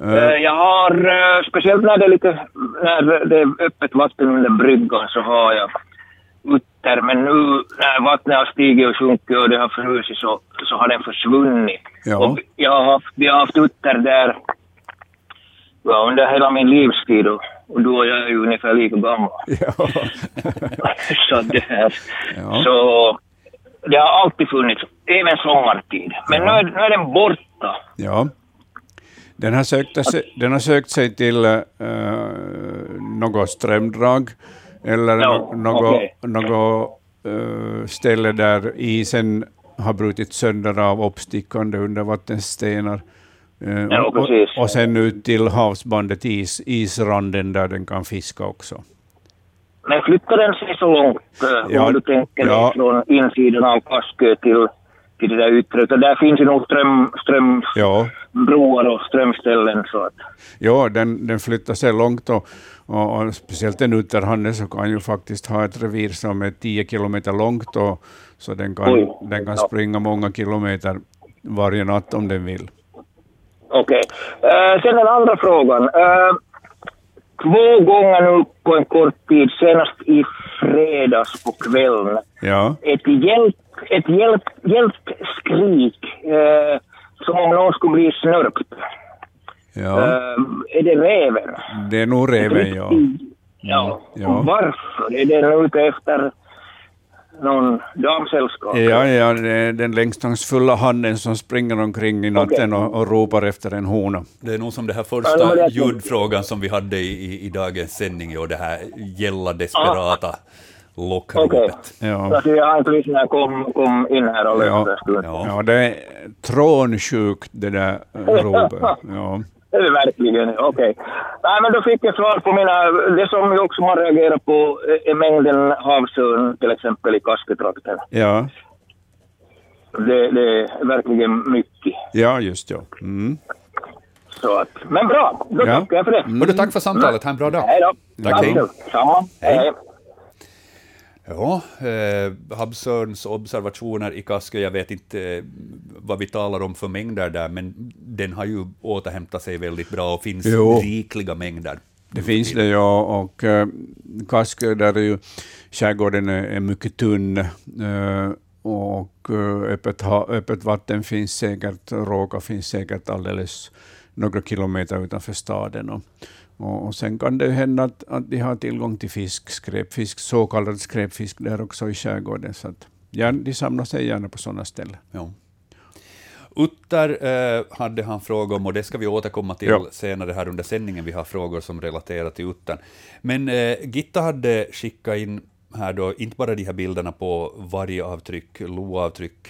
Uh. Jag har, speciellt när det är lite, när det är öppet vatten under bryggan så har jag utter, men nu när vattnet har stigit och sjunkit och det har frusit så, så har den försvunnit. Ja. Och jag har haft, vi har haft utter där ja, under hela min livstid och, och då är jag ju ungefär lika gammal. Ja. så det här, ja. så det har alltid funnits, även sommartid. Men ja. nu, är, nu är den borta. Ja. Den har sökt, den har sökt sig till uh, något strömdrag eller no, något, okay. något uh, ställe där isen har brutit sönder av uppstickande undervattensstenar. Eh, ja, och, och sen ut till havsbandet, is, isranden, där den kan fiska också. Men flyttar den sig så långt, eh, ja, om du tänker ja. från insidan av Kaskö till, till det där yttre? Där finns ju nog ström, strömbroar ja. och strömställen. Så att. Ja, den, den flyttar sig långt och, och, och speciellt en utterhanne så kan ju faktiskt ha ett revir som är 10 kilometer långt, och, så den kan, den kan springa många kilometer varje natt om den vill. Okej. Okay. Uh, eh, sen den andra frågan. Uh, två gånger nu på en kort tid, senast i fredags på kvällen, ja. ett, hjälp, ett hjälp, hjälpskrik uh, som om någon skulle bli snörpt. Ja. är det reven? Det är nog reven, ja. Ja. ja. Varför? Är den ute efter någon damsällskap? Ja, ja, det är den längstangsfulla handen som springer omkring i natten okay. och, och, ropar efter en hona. Det är nog som den här första ljudfrågan som vi hade i, i, i dagens sändning, och det här gälla desperata ah. lockropet. Okay. Ja. Alltså, jag har inte lyssnat kom, kom in här och läste ja. ja. ja, det är trånsjukt det där ropet. Ja. Det är verkligen, okej. Okay. Nej, men då fick jag svar på mina... Det som jag också har reagerat på är mängden havsörn, till exempel i Kasketrakten. Ja. Det, det, är verkligen mycket. Ja, just ja. Mm. Så att, men bra, då Ja. tackar jag för det. Mm. Hördu, tack för samtalet, ha en bra dag. Hej då. Tack, hej. Samma. Hej. hej. Ja, eh, Habsörns observationer i Kaskö, jag vet inte eh, vad vi talar om för mängder där, men den har ju återhämtat sig väldigt bra och finns Jo. rikliga mängder. Det finns det, ja. Och uh, Kaskö, där är ju skärgården är, är mycket tunn. eh, och eh, öppet, ha, öppet vatten finns säkert, råka finns säkert alldeles några kilometer utanför staden. Och, och, och sen kan det hända att, att de har tillgång till fisk, skräpfisk, så kallad skräpfisk där också i skärgården. Så att, ja, de samlar sig gärna på sådana ställen. Ja. Utter eh, hade han frågor om, och det ska vi återkomma till Ja. senare här under sändningen. Vi har frågor som relaterar till uttern. Men eh, Gitta hade skickat in här då, inte bara de här bilderna på vargavtryck, loavtryck.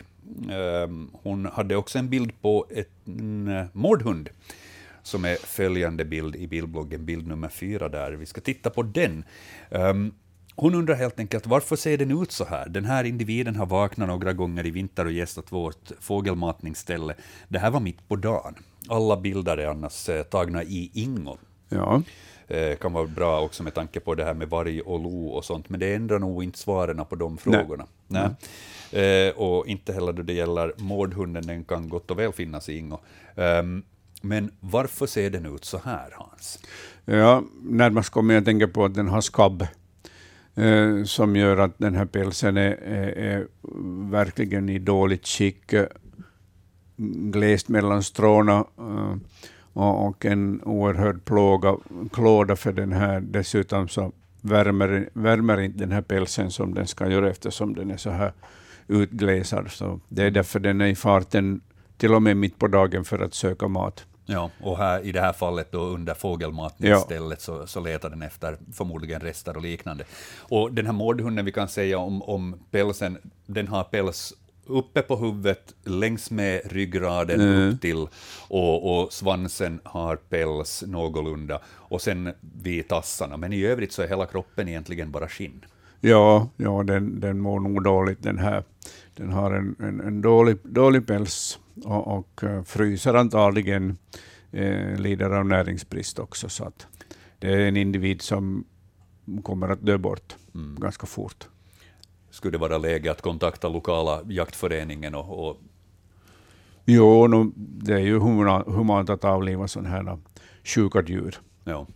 Eh, hon hade också en bild på ett- en eh, mårdhund, som är följande bild i bildbloggen, bild nummer fyra där. Vi ska titta på den. Ehm, hon undrar helt enkelt varför ser den ut så här? Den här individen har vaknat några gånger i vinter och gästat vårt fågelmatningsställe. Det här var mitt på dagen. Alla bilder är annars eh, tagna i Ingo. Ja. Eh, kan vara bra också med tanke på det här med varg och lo och sånt, men det ändrar nog inte svaren på de frågorna. Nej. Eh, och inte heller då det gäller mårdhunden, den kan gott och väl finnas i Ingo. Ehm, men varför ser den ut så här, Hans? Ja, närmast kommer jag att tänka på att den har skabb, eh, som gör att den här pälsen är, är, är verkligen i dåligt skick, eh, glest mellan stråna eh, och, och en oerhörd plåga, klåda för den här. Dessutom så värmer, värmer inte den här pälsen som den ska göra eftersom den är så här utglesad. Så det är därför den är i farten till och med mitt på dagen för att söka mat. Ja, och här, i det här fallet då under fågelmatningsstället så, så letar den efter förmodligen rester och liknande. Och den här mårdhunden, vi kan säga om, om pälsen, den har päls uppe på huvudet, längs med ryggraden Mm. upp till, och, och svansen har päls någorlunda, och sen vid tassarna. Men i övrigt så är hela kroppen egentligen bara skinn. Ja, ja den, den mår nog dåligt den här. Den har en, en, en dålig, dålig päls och, och eh, fryser antagligen, eh, lider av näringsbrist också. Så att det är en individ som kommer att dö bort ganska fort. Skulle det vara läge att kontakta lokala jaktföreningen och, och Jo, no, det är ju humana, humant att avliva sådana här sjuka djur. Ja.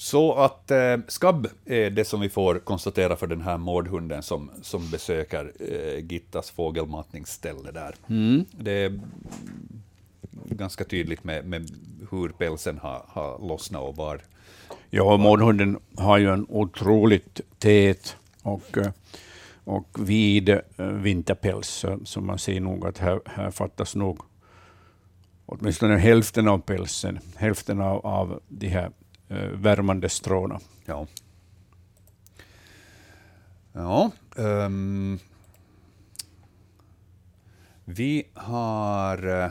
Så att eh, skabb är det som vi får konstatera för den här mårdhunden som, som besöker eh, Gittas fågelmatningsställe där. Det är ganska tydligt med, med hur pälsen har, har lossnat och var. Ja, mårdhunden har ju en otroligt tät och, eh, och vid eh, vinterpäls, så, man ser nog att här, här fattas nog åtminstone hälften av pälsen, hälften av, av de här värmande stråna. Ja. Ja. ehm, vi har eh,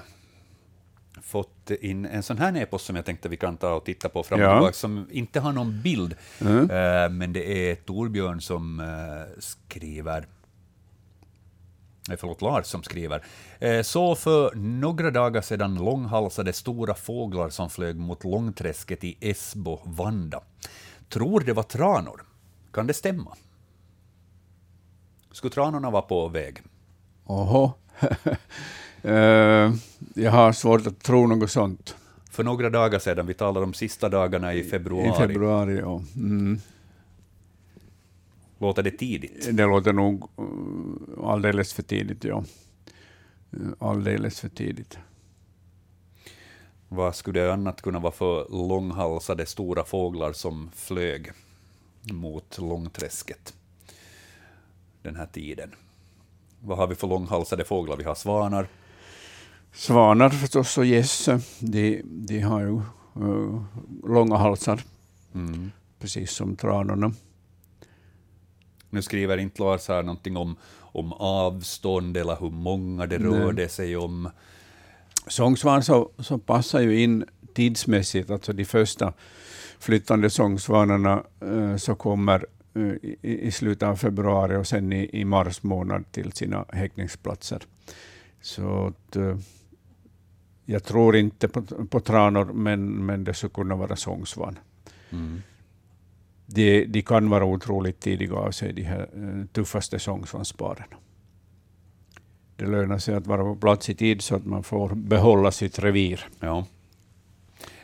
fått in en sån här e-post som jag tänkte vi kan ta och titta på fram och Ja. som inte har någon bild, Mm. eh, men det är Torbjörn som eh, skriver förlåt, Lars som skriver. Eh, Så för några dagar sedan långhalsade stora fåglar som flög mot Långträsket i Esbo, Vanda. Tror det var tranor. Kan det stämma? Skulle tranorna vara på väg? Oho. Eh, jag har svårt att tro något sånt. För några dagar sedan, vi talar om sista dagarna i februari, I februari, ja. Mm. Låter det tidigt? Det låter nog eh, alldeles för tidigt, ja. Eh, Alldeles för tidigt. Vad skulle det annat kunna vara för långhalsade stora fåglar som flög mot Långträsket den här tiden? Vad har vi för långhalsade fåglar? Vi har svanar, Svanar förstås och gäss, de, de har ju eh, långa halsar, mm. precis som tranorna. Nu skriver inte Lars här någonting om, om avstånd eller hur många det rörde sig om. Sångsvan så, så passar ju in tidsmässigt, alltså de första flyttande sångsvanarna eh, så kommer eh, i, i slutet av februari och sen i, i mars månad till sina häckningsplatser. Så att, eh, jag tror inte på, på tranor, men, men det skulle kunna vara sångsvan. Mm. De, de kan vara otroligt tidiga av sig, de här eh, tuffaste sångsvansparen. Det lönar sig att vara på plats i tid så att man får behålla sitt revir. Ja.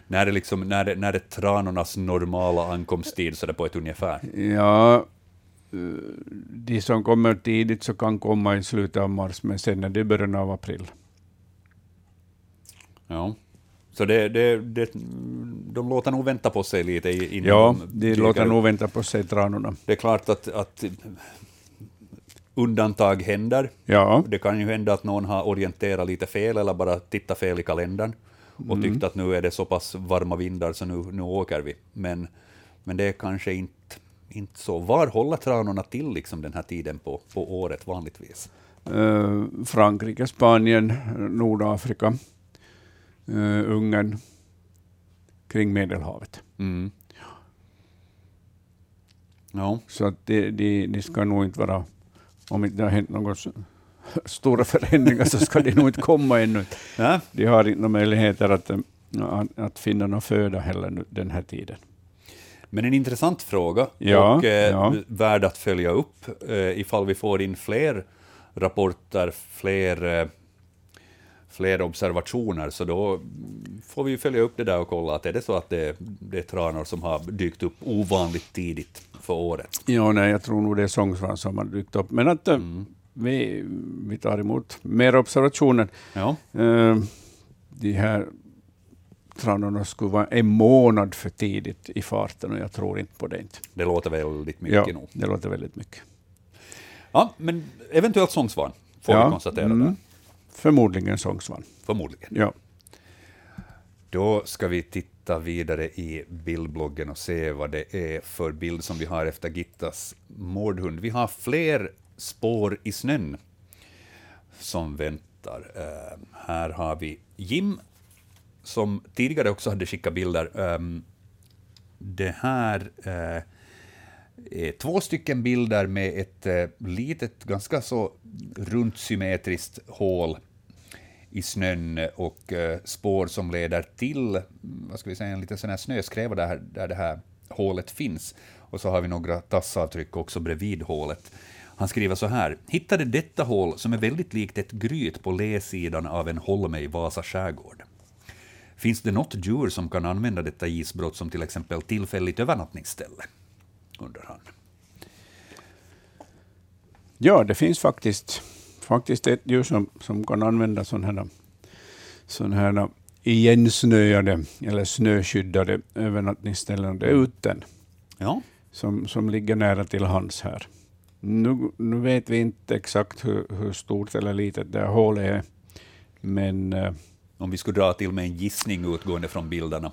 När är, liksom, när, är, när är tranornas normala ankomsttid så det på ett ungefär? Ja, eh, de som kommer tidigt så kan komma i slutet av mars, men sen är det början av april. Ja. Så det, det, det, de låter nog vänta på sig lite innan Ja, de de låter nog vänta på sig, tranorna. Det är klart att, att undantag händer. Ja, Det kan ju hända att någon har orienterat lite fel eller bara tittat fel i kalendern och tyckt att nu är det så pass varma vindar så nu, nu åker vi. Men, men det är kanske inte, inte så. Var håller tranorna till liksom den här tiden på, på året vanligtvis? eh, Frankrike, Spanien, Nordafrika, eh, Ungern, kring Medelhavet. Mm. Ja, Så att de, de, de ska nog inte vara, om inte det har hänt några stora förändringar, så ska de nog inte komma ännu. ja. De har inte möjligheter att, eh, att, att finna någon föda heller den här tiden. Men en intressant fråga Ja, och eh, ja. värd att följa upp eh, ifall vi får in fler rapporter, fler, eh, fler observationer, så då får vi följa upp det där och kolla att är det så att det, det är tranor som har dykt upp ovanligt tidigt för året. Ja, nej, jag tror nog det är sångsvan som har dykt upp. Men att eh, Mm. vi, vi tar emot mer observationer. Ja, Eh, de här tranorna skulle vara en månad för tidigt i farten och jag tror inte på det. Inte. det låter väldigt mycket Ja, nog. det låter väldigt mycket. Ja, men eventuellt sångsvan får Ja, vi konstatera mm. Förmodligen sångsvan. förmodligen. Ja. Då ska vi titta vidare i bildbloggen och se vad det är för bild som vi har efter Gittas mordhund. Vi har fler spår i snön som väntar. Eh, här har vi Jim, som tidigare också hade skickat bilder. Ehm, det här eh, är två stycken bilder med ett eh, litet, ganska så runt symmetriskt hål i snön och eh, spår som leder till vad ska vi säga, en liten sån här snöskräva där, där det här hålet finns. Och så har vi några tassavtryck också bredvid hålet. Han skriver så här. Hittade detta hål som är väldigt likt ett gryt på lesidan av en holme i Vasa skärgård. Finns det något djur som kan använda detta isbrott som till exempel tillfälligt övernattningsställe? Undrar han. ja, det finns faktiskt, faktiskt ett djur som, som kan använda sådana här, sån här igensnöade eller snöskyddade övernattningsställen. Det är utten. Ja, som, som ligger nära till hands här. Nu, nu vet vi inte exakt hur, hur stort eller litet det här hålet är, men eh, om vi skulle dra till med en gissning utgående från bilderna.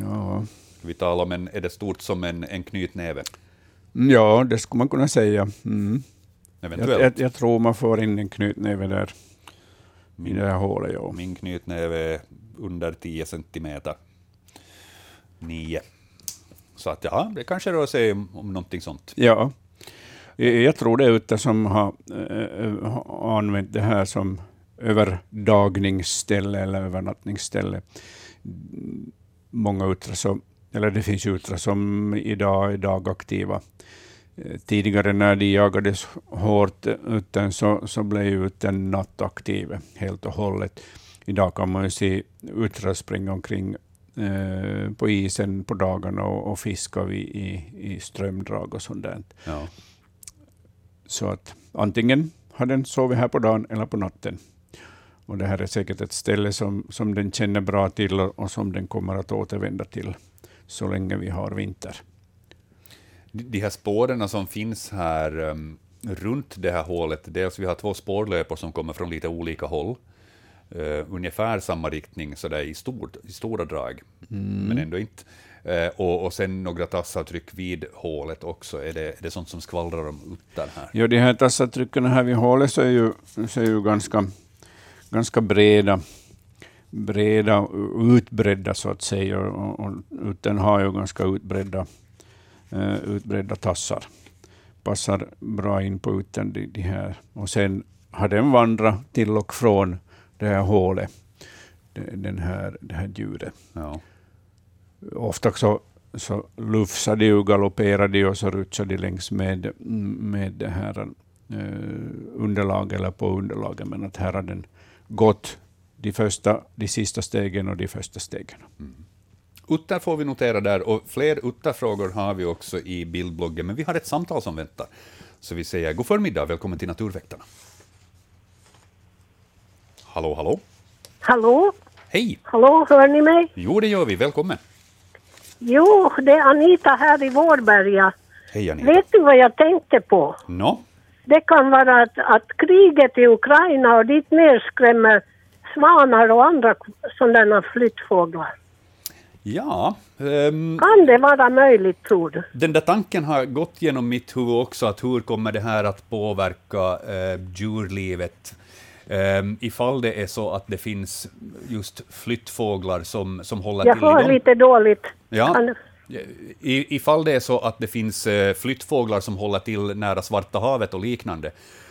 ja, Vi talar om en, är det stort som en, en knytnäve? ja, det skulle man kunna säga. Mm. Jag, Eventuellt. jag, jag tror man får in en knytnäve där i det här hålet. Ja. Min knytnäve är under 10 centimeter. 9. Så att ja, det kanske rör sig om, om någonting sånt. Ja, jag, jag tror det är ute som har eh, har använt det här som överdagningsställe eller övernattningsställe. Många uttrar som, eller det finns uttrar som idag är dagaktiva. Tidigare när de jagades hårt utan så, så blev utan nattaktiv helt och hållet. Idag kan man ju se uttrar springa omkring eh, på isen på dagarna och, och fiska i, i, i strömdrag och sånt där. Ja. Så att antingen har den sovit här på dagen eller på natten. Och det här är säkert ett ställe som, som den känner bra till och, och som den kommer att återvända till så länge vi har vinter. De här spåren som finns här um, runt det här hålet, dels vi har två spårlöpor som kommer från lite olika håll. Uh, ungefär samma riktning så där i, stort, i stora drag, men ändå inte. Uh, och, och sen några tassavtryck vid hålet också. Är det, är det sånt som skvallrar om utter här? Ja, de här tassatrycken här vid hålet så är ju, så är ju ganska, ganska breda, breda utbredda så att säga. Och, och den har ju ganska utbredda, eh, utbredda tassar. Passar bra in på utan de, de här. Och sen har den vandrat till och från det här hålet den här, det här djuret. Ja. Ofta så, så lufsar de och galopperar de och så rutschar de längs med, med det här eh, underlag eller på underlaget, men att här har den gått de, första, de sista stegen och de första stegen. Mm. Utter får vi notera där, och fler utterfrågor har vi också i bildbloggen, men vi har ett samtal som väntar. Så vi säger god förmiddag, välkommen till Naturväktarna. Hallå, hallå? Hallå? Hej! Hallå, hör ni mig? Jo, det gör vi. Välkommen. Jo, det är Anita här i Vårberga. Hej, Anita. Vet du vad jag tänkte på? No? Det kan vara att, att kriget i Ukraina och dit ner skrämmer svanar och andra sådana flyttfåglar. Ja. Um, kan det vara möjligt, tror du? Den där tanken har gått genom mitt huvud också, att hur kommer det här att påverka uh, djurlivet? Um, ifall det är så att det finns just flyttfåglar som, som håller jag till Jag hör lite dåligt. Ja. Kan... I, ifall det är så att det finns uh, flyttfåglar som håller till nära Svarta havet och liknande,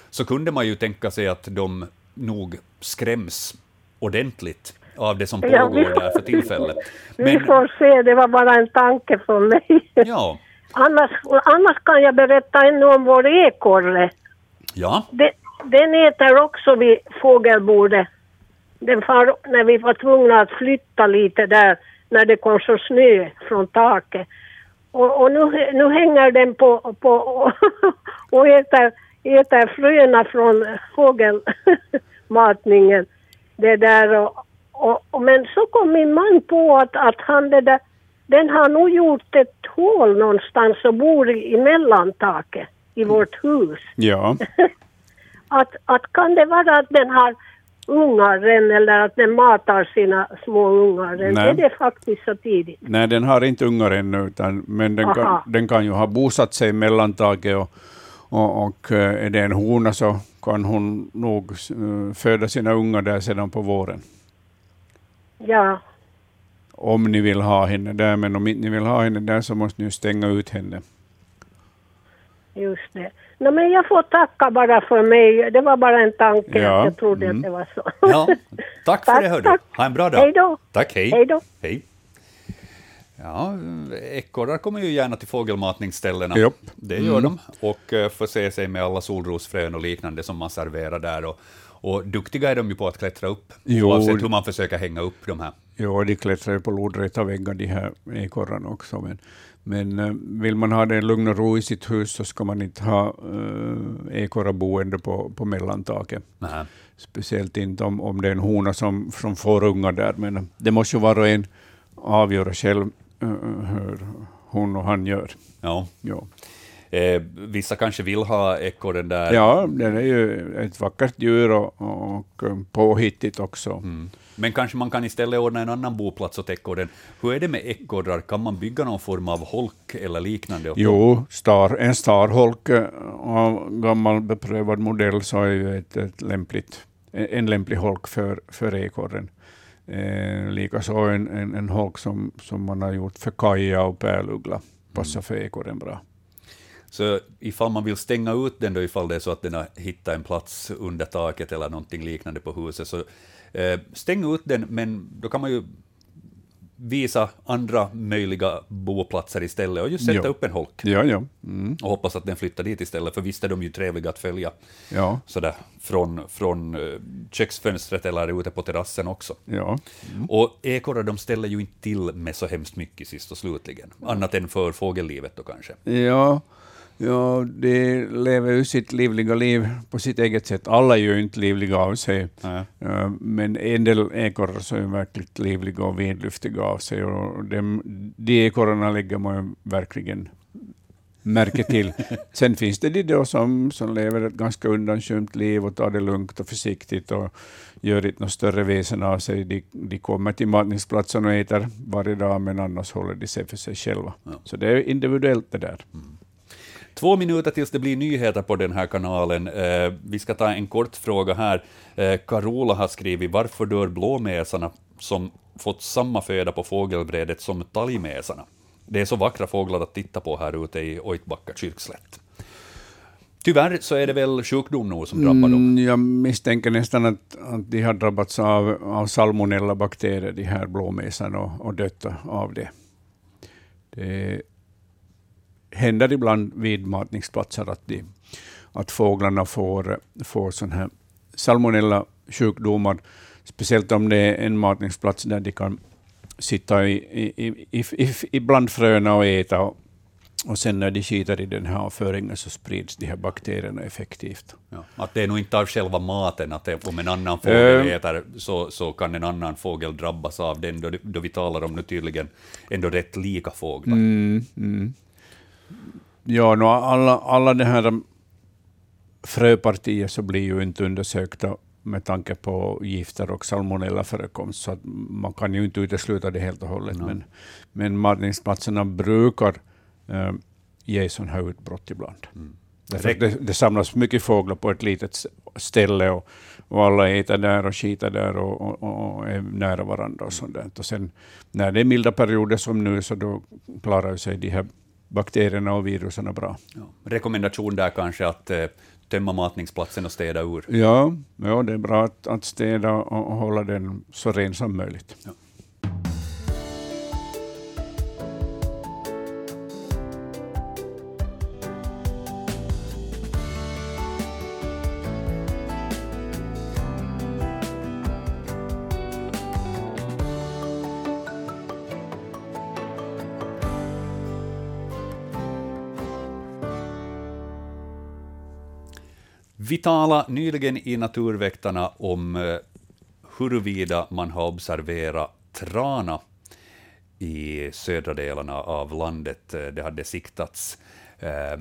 så kunde man ju tänka sig att de nog skräms ordentligt av det som pågår ja, där för tillfället. Men, vi får se, det var bara en tanke från mig. Ja. annars, annars kan jag berätta ännu om vår ekorre. Ja. Det, den äter också vid fågelbordet. Den far, när vi var tvungna att flytta lite där när det kom så snö från taket. Och, och nu, nu hänger den på, på och äter, äter fröna från fågelmatningen. Det där och, och, och, men så kom min man på att, att han det där, den har nog gjort ett hål någonstans och bor i, i mellantaket i vårt hus. Ja. att, att kan det vara att den har ungar än eller att den matar sina små ungar än? Är det faktiskt så tidigt? Nej, den har inte ungar ännu, utan, men den kan, den kan ju ha bosatt sig i mellantaget och, och, och eh, är det en hona så kan hon nog uh, föda sina ungar där sedan på våren. Ja. Om ni vill ha henne där, men om inte ni vill ha henne där så måste ni stänga ut henne. Just det. No, men jag får tacka bara för mig. Det var bara en tanke. Ja. Jag trodde mm. att det var så. Ja, tack för tack, det, hördu. Ha en bra dag. Hej då. Tack, hej. Hej då. Hej. Ja, ekorrar kommer ju gärna till fågelmatningsställena. Yep. Det gör mm. de. Och uh, får se sig med alla solrosfrön och liknande som man serverar där. Och, och duktiga är de ju på att klättra upp, jo, oavsett hur man försöker hänga upp de här. Jo, de klättrar ju på lodräta väggar, de här ekorrarna också. Men, men uh, vill man ha det lugn och ro i sitt hus så ska man inte ha uh, ekorrar boende på, på mellantaket. Nä. Speciellt inte om, om det är en hona som, som får ungar där. Men det måste ju var och en avgöra själv uh, hur hon och han gör. Ja. ja. Eh, vissa kanske vill ha ekorren där. Ja, den är ju ett vackert djur och, och påhittigt också. Mm. Men kanske man kan istället ordna en annan boplats åt ekorren. Hur är det med ekorrar? Kan man bygga någon form av holk eller liknande? Jo, star, en starholk eh, av gammal beprövad modell så är ju ett, ett lämpligt, en lämplig holk för, för ekorren. Eh, Likaså en, en, en holk som, som man har gjort för kaja och pärluggla passar mm. för ekorren bra. Så ifall man vill stänga ut den, då, ifall det är så att den har hittat en plats under taket eller någonting liknande på huset, så eh, stäng ut den, men då kan man ju visa andra möjliga boplatser istället och just sätta ja. upp en holk. Ja, ja. Mm. Och hoppas att den flyttar dit istället, för visst är de ju trevliga att följa. Ja. Sådär från, från uh, köksfönstret eller ute på terrassen också. Ja. Mm. Och ekorrar de ställer ju inte till med så hemskt mycket sist och slutligen, annat än för fågellivet då kanske. Ja, Ja, de lever ju sitt livliga liv på sitt eget sätt. Alla är ju inte livliga av sig, ja. men en del ekorrar så är verkligt livliga och vidlyftiga av sig. Och de, de ekorrarna lägger man ju verkligen märke till. Sen finns det de då som, som lever ett ganska undanskymt liv och tar det lugnt och försiktigt och gör inte något större väsen av sig. De, de kommer till matningsplatsen och äter varje dag, men annars håller de sig för sig själva. Ja. Så det är individuellt det där. Mm. Två minuter tills det blir nyheter på den här kanalen. Eh, vi ska ta en kort fråga här. Eh, Carola har skrivit, varför dör blåmesarna som fått samma föda på fågelbrädet som talgmesarna? Det är så vackra fåglar att titta på här ute i Oitbacka kyrkslätt. Tyvärr så är det väl sjukdom nu som drabbar dem? Mm, jag misstänker nästan att, att de har drabbats av, av salmonellabakterier, de här blåmesarna, och, och dött av det. Det händer ibland vid matningsplatser att, de, att fåglarna får, får sån här salmonella-sjukdomar, speciellt om det är en matningsplats där de kan sitta i, i, i, i, i bland fröna och äta. Och, och sen när de skiter i den här avföringen så sprids de här bakterierna effektivt. Ja, att det är nog inte av själva maten, att det, om en annan fågel uh, äter så, så kan en annan fågel drabbas av den, då, då vi talar om nu tydligen ändå rätt lika fåglar. Mm, mm. Ja, no, alla, alla de här fröpartier så blir ju inte undersökta med tanke på gifter och salmonellaförekomst, så man kan ju inte utesluta det helt och hållet. Men, men matningsplatserna brukar äh, ge sådana här utbrott ibland. Mm. Det, det, samlas mycket fåglar på ett litet ställe och, och alla äter där och skiter där och, och, och, är nära varandra. Och sånt Och sen när det är milda perioder som nu, så då klarar sig de här bakterierna och virusen bra. Ja. Rekommendation där kanske att eh, tömma matningsplatsen och städa ur? Ja, ja det är bra att, att städa och, och hålla den så ren som möjligt. Ja. Vi talade nyligen i Naturväktarna om eh, huruvida man har observerat trana i södra delarna av landet. Eh, det hade siktats eh,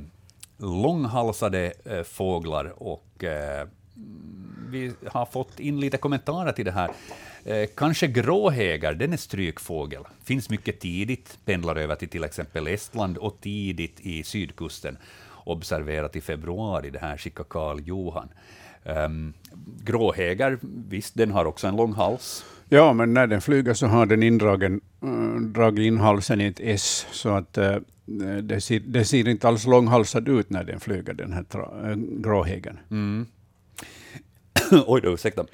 långhalsade eh, fåglar och eh, vi har fått in lite kommentarer till det här. Eh, kanske gråhägar, den är strykfågel. Finns mycket tidigt, pendlar över till till exempel Estland och tidigt i sydkusten observerat i februari, det här skickade Karl Johan. Um, gråhäger, visst, den har också en lång hals. Ja, men när den flyger så har den indragen, äh, dragit in halsen i ett S, så att äh, det, ser, det ser inte alls långhalsad ut när den flyger, den här tra, äh, gråhägen. Mm. Oj då, ursäkta.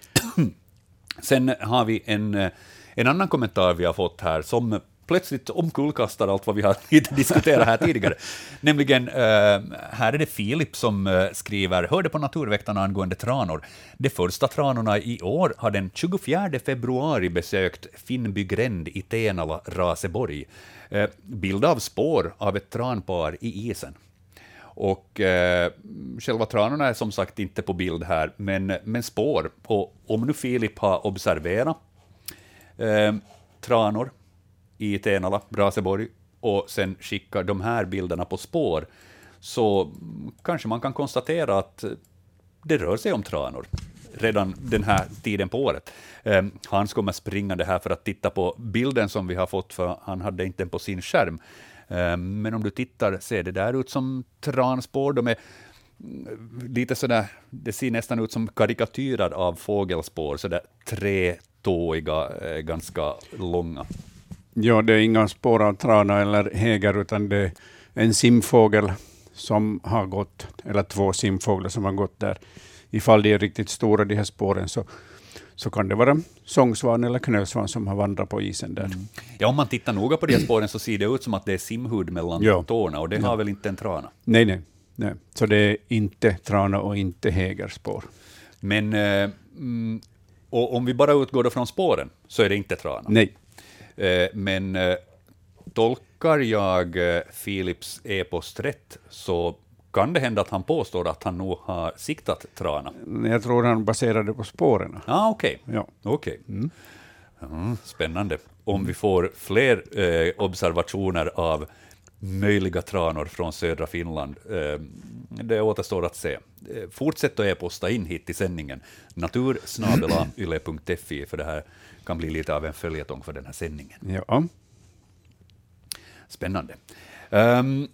Sen har vi en, en annan kommentar vi har fått här, som plötsligt omkullkastar allt vad vi har diskuterat här tidigare. Nämligen, eh, här är det Filip som uh, skriver, hörde på Naturväktarna angående tranor. De första tranorna i år har den 24 februari besökt Finnby gränd i Tenala, Raseborg. Uh, bild av spår av ett tranpar i isen. Och eh, själva tranorna är som sagt inte på bild här, men, men spår. Och om nu Filip har observerat eh, tranor i Tenala, Braseborg, och sen skickar de här bilderna på spår, så kanske man kan konstatera att det rör sig om tranor redan den här tiden på året. Eh, Hans kommer springande här för att titta på bilden som vi har fått, för han hade inte den på sin skärm. Eh, men om du tittar ser det där ut som transpår. De är mm, lite sådär, det ser nästan ut som karikatyrer av fågelspår, sådär trätåiga, eh, ganska långa. Ja, det är inga spår av trana eller häger, utan det är en simfågel som har gått, eller två simfåglar som har gått där. Ifall de är riktigt stora, de här spåren, så, så kan det vara sångsvan eller knölsvan som har vandrat på isen där. Mm. Ja, om man tittar noga på de här spåren så ser det ut som att det är simhud mellan ja. tårna, och det ja. har väl inte en trana? Nej, nej, nej. Så det är inte trana och inte hägerspår. Men eh, mm, och om vi bara utgår från spåren, så är det inte trana? Nej. Eh, men eh, tolkar jag Philips eh, e-post rätt, så kan det hända att han påstår att han nog har siktat trana? Jag tror han baserar det på spåren. Ah, Okej. Okay. Ja. Okay. Mm. Mm, spännande. Om vi får fler eh, observationer av möjliga tranor från södra Finland, eh, det återstår att se. Fortsätt att e-posta in hit till sändningen, natursnabelayle.fi, för det här kan bli lite av en följetong för den här sändningen. Ja. Spännande. Um,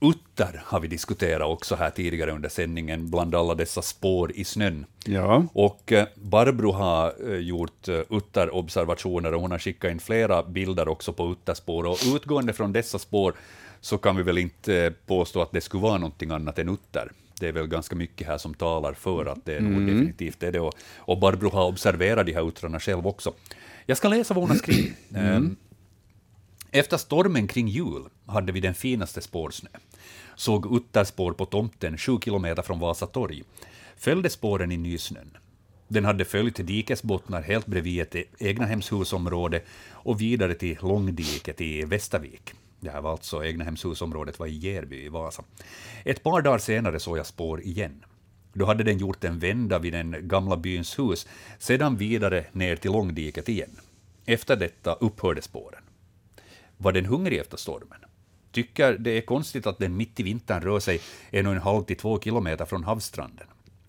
utter har vi diskuterat också här tidigare under sändningen, bland alla dessa spår i snön. Ja. Och eh, Barbro har eh, gjort eh, utterobservationer och hon har skickat in flera bilder också på utterspår. Och utgående från dessa spår så kan vi väl inte påstå att det skulle vara någonting annat än utter. Det är väl ganska mycket här som talar för att det är nog definitivt är det. Och, och Barbro har observerat de här uttrarna själv också. Jag ska läsa vad hon har skrivit. Ehm, Efter stormen kring jul hade vi den finaste spårsnö. Såg utterspår på tomten sju kilometer från Vasa torg. Följde spåren i nysnön. Den hade följt dikesbottnar helt bredvid ett egnahemshusområde och vidare till Långdiket i Västervik. Det här var alltså egnahemshusområdet var i Järby i Vasa. Ett par dagar senare såg jag spår igen. Då hade den gjort en vända vid den gamla byns hus, sedan vidare ner till Långdiket igen. Efter detta upphörde spåren. Var den hungrig efter stormen? Tycker det är konstigt att den mitt i vintern rör sig en och en halv till två kilometer från havsstranden.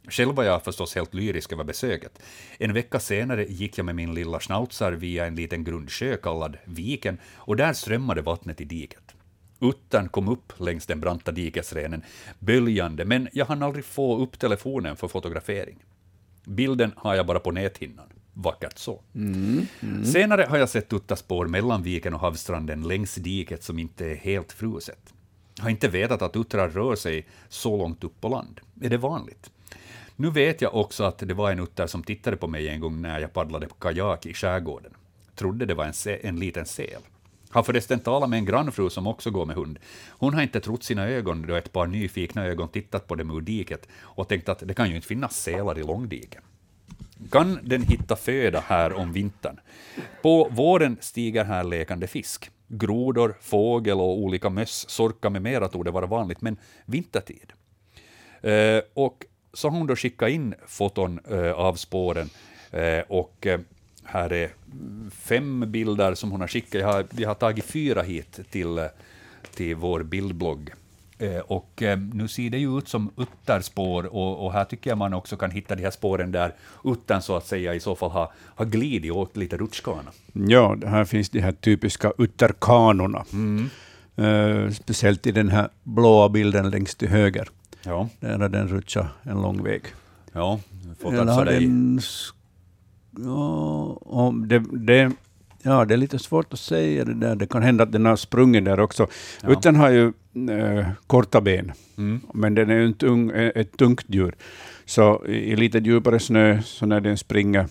Själv var jag förstås helt lyrisk över besöket. En vecka senare gick jag med min lilla schnauzer via en liten grundsjö kallad Viken och där strömmade vattnet i diket. Uttern kom upp längs den branta dikesrenen, böljande, men jag hann aldrig få upp telefonen för fotografering. Bilden har jag bara på näthinnan. Vackert så. Senare har jag sett utterspår mellan viken och havsstranden längs diket som inte är helt fruset. Har inte vetat att uttrar rör sig så långt upp på land. Är det vanligt? Nu vet jag också att det var en utter som tittade på mig en gång när jag paddlade på kajak i skärgården. Trodde det var en, en liten säl. Har förresten talat med en grannfru som också går med hund. Hon har inte trott sina ögon då ett par nyfikna ögon tittat på dem ur diket och tänkt att det kan ju inte finnas sälar i Långdiken. Kan den hitta föda här om vintern? På våren stiger här lekande fisk. Grodor, fågel och olika möss, sorkar med mera torde vara vanligt, men vintertid. Eh, och så har hon då skickat in foton eh, av spåren eh, och eh, här är fem bilder som hon har skickat. Jag har, jag har tagit fyra hit till, till vår bildblogg. Och nu ser det ju ut som utterspår och, och här tycker jag man också kan hitta de här spåren där uttern så att säga i så fall har, har glidit och åkt lite rutschkana. Ja, här finns de här typiska utterkanorna. Eh, speciellt i den här blåa bilden längst till höger. Ja, Där har den rutschat en lång väg. ja. Får Eller har dig. den... Ja, om det, det, ja, det är lite svårt att säga det där. Det kan hända att den har sprungit där också. Ja. Utan har ju eh, korta ben, Mm. men den är ju en tung, eh, ett tungt djur. Så i, lite djupare snö, så när den springer,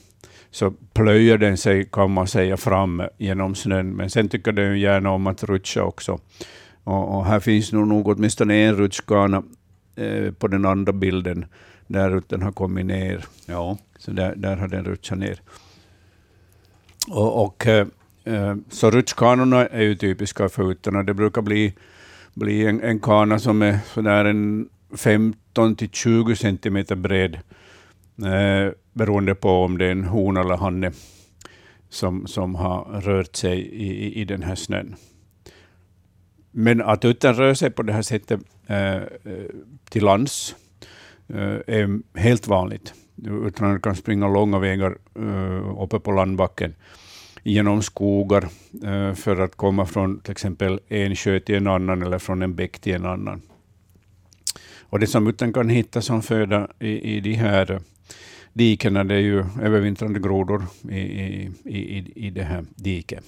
så plöjer den sig, kan man säga, fram genom snön. Men sen tycker den gärna om att rutscha också. Och, och här finns nog, nog åtminstone en rutschkana eh, på den andra bilden, där den har kommit ner. Ja. Så där, där har den rutschat ner. Och, och, eh, eh, så rutschkanorna är ju typiska för utterna. Det brukar bli, bli en, en kana som är sådär en 15 till 20 centimeter bred, eh, beroende på om det är en hon eller hanne som, som har rört sig i, i, i den här snön. Men att uttern rör sig på det här sättet eh, eh, till lands eh, är helt vanligt. Utan kan springa långa vägar eh, uppe på landbacken genom skogar eh, för att komma från till exempel en sjö till en annan eller från en bäck till en annan. Och det som utan kan hitta som föda i, i de här dikena det är ju övervintrande grodor i, i, i, i det här diket.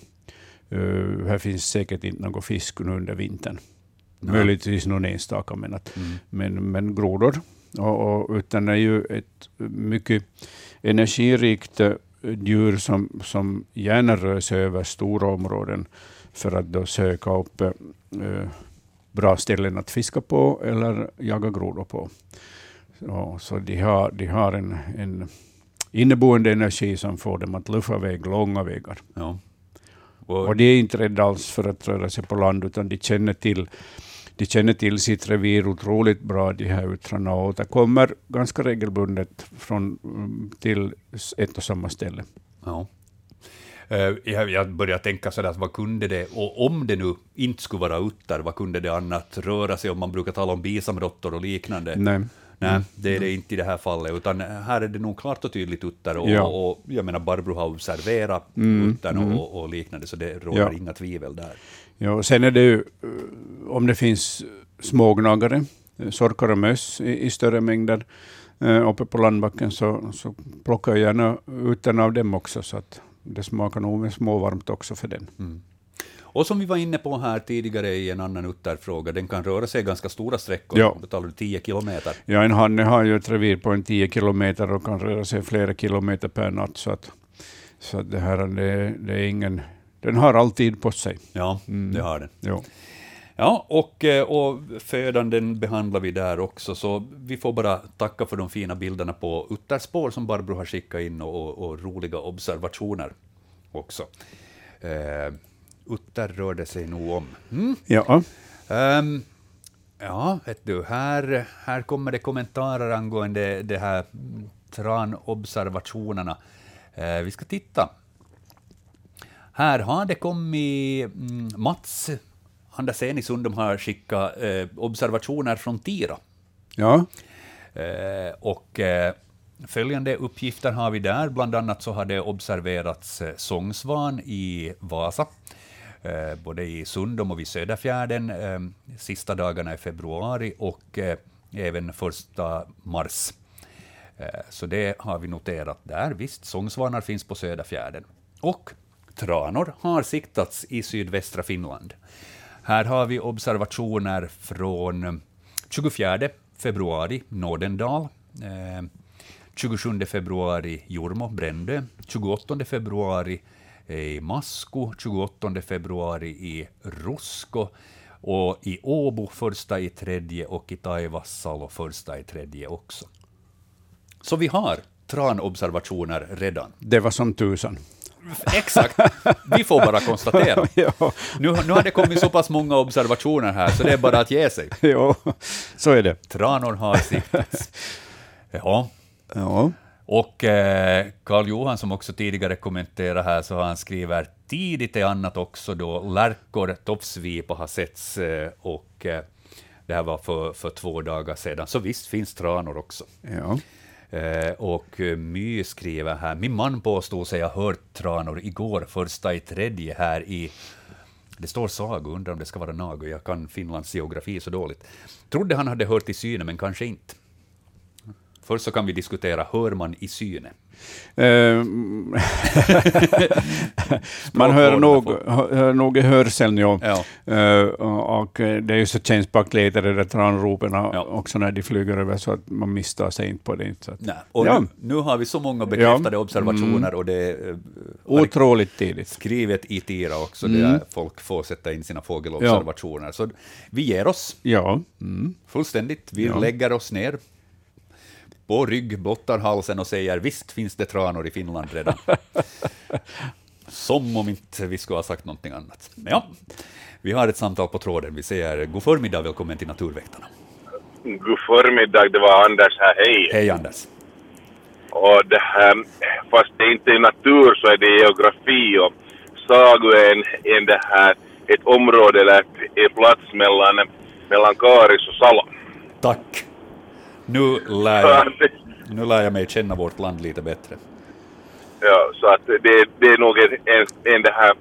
Uh, här finns säkert inte någon fisk under vintern. Nej. Möjligtvis någon enstaka, men, att, Mm. men, men grodor. Och, och, utan är ju ett mycket energirikt eh, djur som, som gärna rör sig över stora områden för att då söka upp eh, bra ställen att fiska på eller jaga grodor på. Så, så de har, de har en, en inneboende energi som får dem att luffa iväg långa vägar. Ja. Och, Och de är inte rädda alls för att röra sig på land, utan de känner till, de känner till sitt revir otroligt bra, de här uttrarna, och återkommer ganska regelbundet från, mm, till ett och samma ställe. Ja. Eh, Jag, börjar tänka sådär, att vad kunde det, och om det nu inte skulle vara utter, vad kunde det annat röra sig om? Man brukar tala om bisamråttor och liknande. Nej. Nej, det är det inte i det här fallet, utan här är det nog klart och tydligt utter, och, Ja. och, och jag menar Barbro har observerat Mm, uttern mm. och, och liknande, så det råder Ja. inga tvivel där. Ja, och sen är det ju, eh, om det finns smågnagare, eh, sorkar och möss i, i större mängder eh, uppe på landbacken, så, så plockar jag gärna ut den av dem också, så att det smakar nog med småvarmt också för den. Mm. Och som vi var inne på här tidigare i en annan utterfråga, den kan röra sig ganska stora sträckor. Ja. Då talar du 10 kilometer. Ja, en hanne har ju ett revir på en 10 kilometer och kan röra sig flera kilometer per natt. Så, att, så att det här det, det är ingen... Den har alltid på sig. Ja, det har den. Jo. Ja, och, eh, och födan den behandlar vi där också, så vi får bara tacka för de fina bilderna på utterspår som Barbro har skickat in och, och, och roliga observationer också. Eh, utter rörde sig nog om. Mm. Ja. Ehm, ja, vet du, här, här kommer det kommentarer angående det här tranobservationerna. Eh, vi ska titta. Här har det kommit mm, Mats Andersén i Sundom har skickat eh, observationer från Tira. ja. Eh, och eh, följande uppgifter har vi där. Bland annat så har det observerats eh, sångsvan i Vasa, Eh, både i Sundom och vid Söderfjärden, eh, sista dagarna i februari och eh, även första mars. Eh, så det har vi noterat där. Visst, sångsvanar finns på Söderfjärden. Och tranor har siktats i sydvästra Finland. Här har vi observationer från 24 februari, Nordendal. Eh, 27 februari, Jormo, Brändö. 28 februari i Masko. 28 februari i Rusko. Och i Åbo första i tredje och i Taivassalo första i tredje också. Så vi har tranobservationer redan. Det var som tusan. Exakt. Vi får bara konstatera. Nu, nu har det kommit så pass många observationer här, så det är bara att ge sig. jo, så är det. Tranor har siktats. Ja, Ja. Och eh, Johan som också tidigare kommenterade här, så han skriver tidigt är annat också då lärkor, tofsvipa har setts eh, och eh, det här var för, för två dagar sedan. Så visst finns tranor också. Ja. Eh, och eh, My skriver här, min man påstod sig ha hört tranor igår, första i tredje här i det står Sago, undrar om det ska vara Nago, jag kan Finlands geografi så dåligt. Trodde han hade hört i syne, men kanske inte. Först så kan vi diskutera, hör man i syne? Eh, man hör nog, hör, nog i hörseln, ja. Ja. Eh, och och det är ju så där tranropen Ja. också när de flyger över, så att man misstar sig inte på det. Så att, Nej. Och Ja. nu, nu har vi så många bekräftade Ja. observationer och det är eh, Otroligt tidigt. skrivet i Tira också, Mm. där folk får sätta in sina fågelobservationer. Så vi ger oss. Ja. Mm. Fullständigt. Vi lägger oss ner på rygg, blottar halsen och säger visst finns det tranor i Finland redan. Som om inte vi skulle ha sagt någonting annat. Men ja, vi har ett samtal på tråden. Vi säger god förmiddag, välkommen till Naturväktarna. God förmiddag, det var Anders här, hej. Hej Anders. Och det här, fast det inte är natur så är det geografi och Sagu är en, en det här, ett område eller en plats mellan, mellan Karis och Salo. Tack. Nu lär, jag, nu lär jag mig känna vårt land lite bättre. Ja, så att det, det är nog en, en, en det här,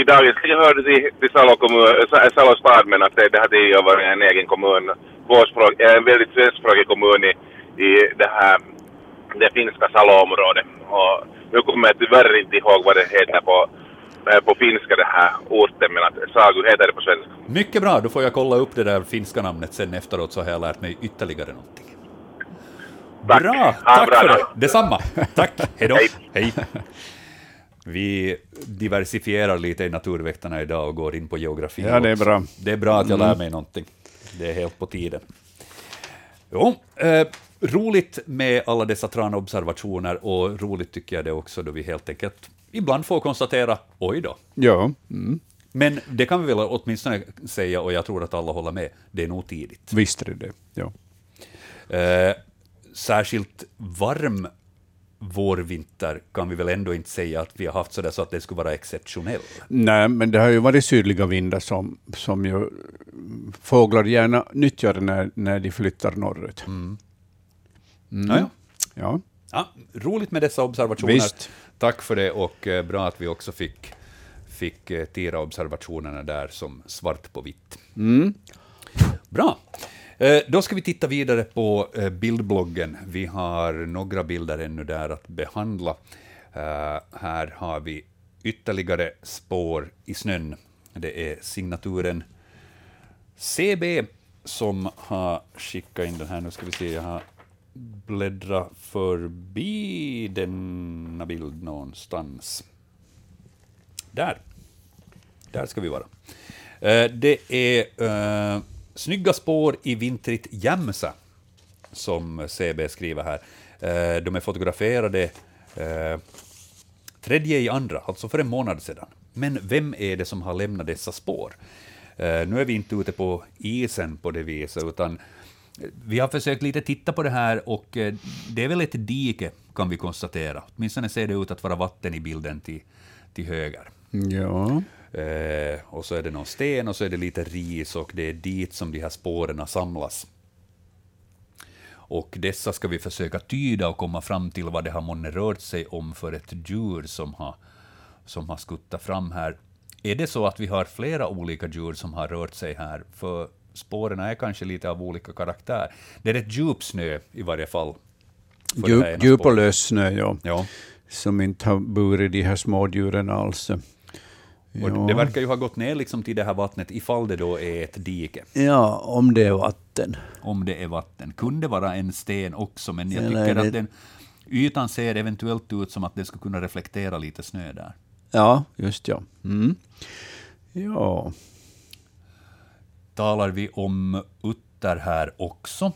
i dagens hörde till, till Salo, kommun, Sa- Salo stad men att det, det har tidigare varit en egen kommun, tvåspråk, en väldigt svenskspråkig kommun i, i det här, det finska Salo-området. Och nu kommer jag tyvärr inte ihåg vad det heter på, på finska det här orten men att Sagu heter det på svenska. Mycket bra, då får jag kolla upp det där finska namnet sen efteråt så har jag lärt mig ytterligare någonting. Tack. Bra, Ha tack bra för det. Detsamma. Tack, hej då. Hej. Vi diversifierar lite i Naturväktarna idag och går in på geografi. Ja, det är bra. Mm. Det är bra att jag lär mig någonting. Det är helt på tiden. Jo, eh, roligt med alla dessa tranobservationer och roligt tycker jag det också då vi helt enkelt ibland får konstatera, oj då. Ja. Mm. Men det kan vi väl åtminstone säga, och jag tror att alla håller med, det är nog tidigt. Visst är det det. Ja. Eh, särskilt varm vårvinter kan vi väl ändå inte säga att vi har haft sådär så att det skulle vara exceptionell. Nej, men det har ju varit sydliga vindar som, som ju fåglar gärna nyttjar när, när de flyttar norrut. Mm. Mm. Naja. Ja. Ja, roligt med dessa observationer. Visst. Tack för det och eh, bra att vi också fick, fick eh, Tira-observationerna där som svart på vitt. Mm. Bra. Eh, Då ska vi titta vidare på bildbloggen. Vi har några bilder ännu där att behandla. Eh, Här har vi ytterligare spår i snön Det är signaturen CB som har skickat in den här. Nu ska vi se, jag har Bläddra förbi denna bild någonstans. Där. Där ska vi vara. Eh, det är uh, snygga spår i vintrigt Jämsa, som CB skriver här. Uh, de är fotograferade uh, tredje i andra, alltså för en månad sedan. Men vem är det som har lämnat dessa spår? Uh, nu är vi inte ute på isen på det viset, utan vi har försökt lite titta på det här och det är väl ett dike, kan vi konstatera. Åtminstone ser det ut att vara vatten i bilden till, till höger. Ja. Eh, och så är det någon sten och så är det lite ris och det är dit som de här spåren samlas. Och dessa ska vi försöka tyda och komma fram till vad det har månne rört sig om för ett djur som har, som har skuttat fram här. Är det så att vi har flera olika djur som har rört sig här? För spåren är kanske lite av olika karaktär. Det är ett djup snö i varje fall. Djup, djup och lös snö, ja. ja. Som inte har burit de här smådjuren alls. Och ja. Det verkar ju ha gått ner liksom till det här vattnet, ifall det då är ett dike. Ja, om det är vatten. Om det är vatten. Kunde vara en sten också, men jag tycker att den ytan ser eventuellt ut som att det skulle kunna reflektera lite snö där. Ja, just ja. Mm. Ja. Talar vi om utter här också?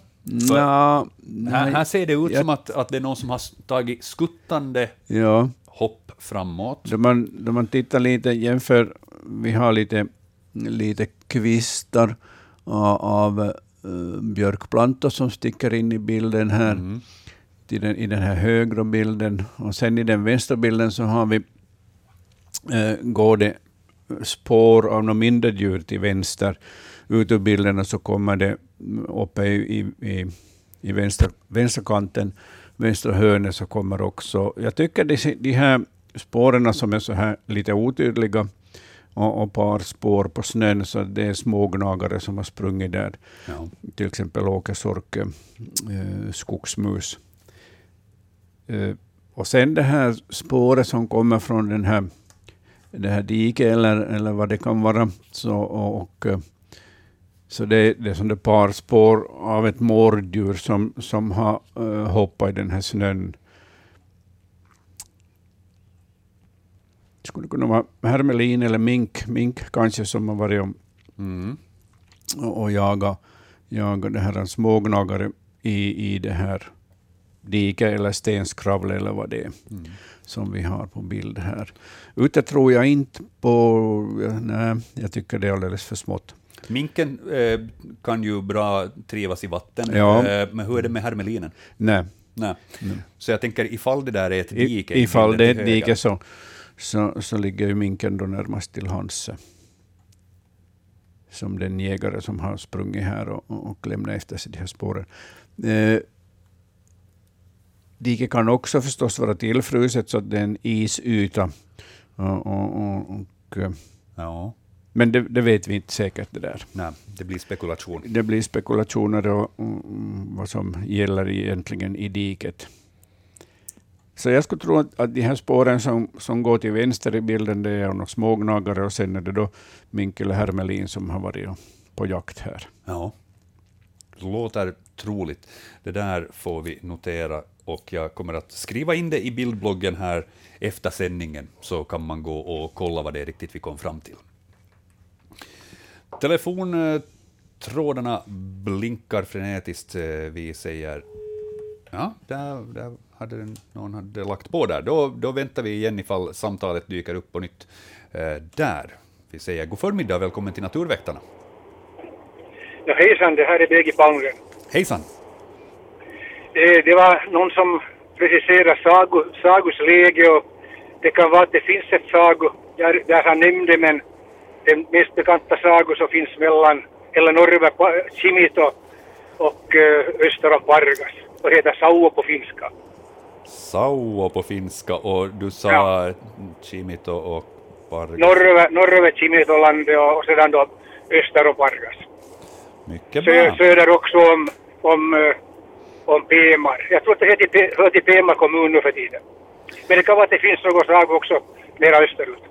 Ja, här, här, ser det ut jag, som att, att det är någon som har tagit skuttande ja hopp framåt. Då man, då man tittar lite, jämför, vi har lite, lite kvistar av, av uh, björkplantor som sticker in i bilden här, mm. i, den, i den här högra bilden. Och sen i den vänstra bilden så har vi, uh, går det spår av några mindre djur till vänster. Ut ur bilden och så kommer det uppe i, i, i vänster, vänsterkanten vänstra hörnet så kommer också, jag tycker de, de här spåren som är så här lite otydliga och, och par spår på snön, så det är smågnagare som har sprungit där. Ja. Till exempel åkersorke, eh, skogsmus. Eh, och sen det här spåret som kommer från den här, det här diket eller, eller vad det kan vara. Så, och, och eh, så det, det är som ett par spår av ett mårddjur som, som har uh, hoppat i den här snön. Det skulle kunna vara hermelin eller mink, mink kanske som har varit och, mm. och, och jagat jaga det här smågnagare i, i det här diket eller stenskravle eller vad det är mm. som vi har på bild här. Ute tror jag inte på, nej, jag tycker det är alldeles för smått. Minken eh, kan ju bra trivas i vatten, ja. eh, men hur är det med hermelinen? Nej. Nej. Nej. Så jag tänker, ifall det där är ett dike... I, ifall det är ett dike så, så, så ligger ju minken då närmast till hands som den jägare som har sprungit här och, och lämnat efter sig de här spåren. Eh, diket kan också förstås vara tillfruset så att det är en isyta. Och, och, och, ja. Men det, det, vet vi inte säkert det där. Nej, det blir spekulation. Det blir spekulationer och, um, vad som gäller egentligen i diket. Så jag skulle tro att, att de här spåren som, som går till vänster i bilden, det är några smågnagare och sen är det då mink eller hermelin som har varit på jakt här. Ja, det låter troligt. Det där får vi notera och jag kommer att skriva in det i bildbloggen här efter sändningen, så kan man gå och kolla vad det är riktigt vi kom fram till. Telefontrådarna blinkar frenetiskt. Eh, vi säger... Ja, där, där hade någon hade lagt på där. Då, då väntar vi igen ifall samtalet dyker upp på nytt. Eh, där. Vi säger god förmiddag och välkommen till Naturväktarna. Ja, hejsan, det här är Birgit Palmgren. Hejsan. Det, det var någon som preciserade sago, Sagos läge och det kan vara att det finns ett Sago där, där han nämnde men den mest bekanta sago som finns mellan eller norr Chimito och öster om Pargas och heter Sauo på finska. Sauo på finska och du sa ja. Chimito och Pargas? Norröver, norröver Chimitolandet och, och sedan då öster om Pargas. Mycket bra. Sö, söder också om, om, om Pemar. Jag tror att det hör till, hör Pemar kommun nu för tiden. Men det kan vara att det finns någon sago också mera österut.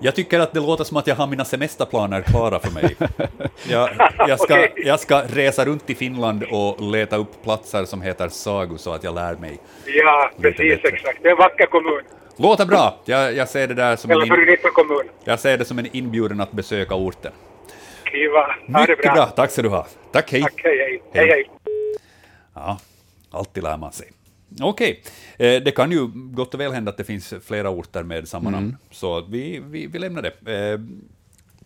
Jag tycker att det låter som att jag har mina semesterplaner klara för mig. Jag, jag, ska, jag ska resa runt i Finland och leta upp platser som heter Sagu så att jag lär mig. Ja, precis exakt. Det är en vacker kommun. Låter bra! Jag, jag, ser det där som en in, jag ser det som en inbjudan att besöka orten. Kiva. Ha det bra. bra, tack ska du ha. Tack, hej! Tack, hej, hej. Hej. hej, hej. Ja, alltid lär man sig. Okej, eh, det kan ju gott och väl hända att det finns flera orter med samma namn, så vi, vi, vi lämnar det. Eh,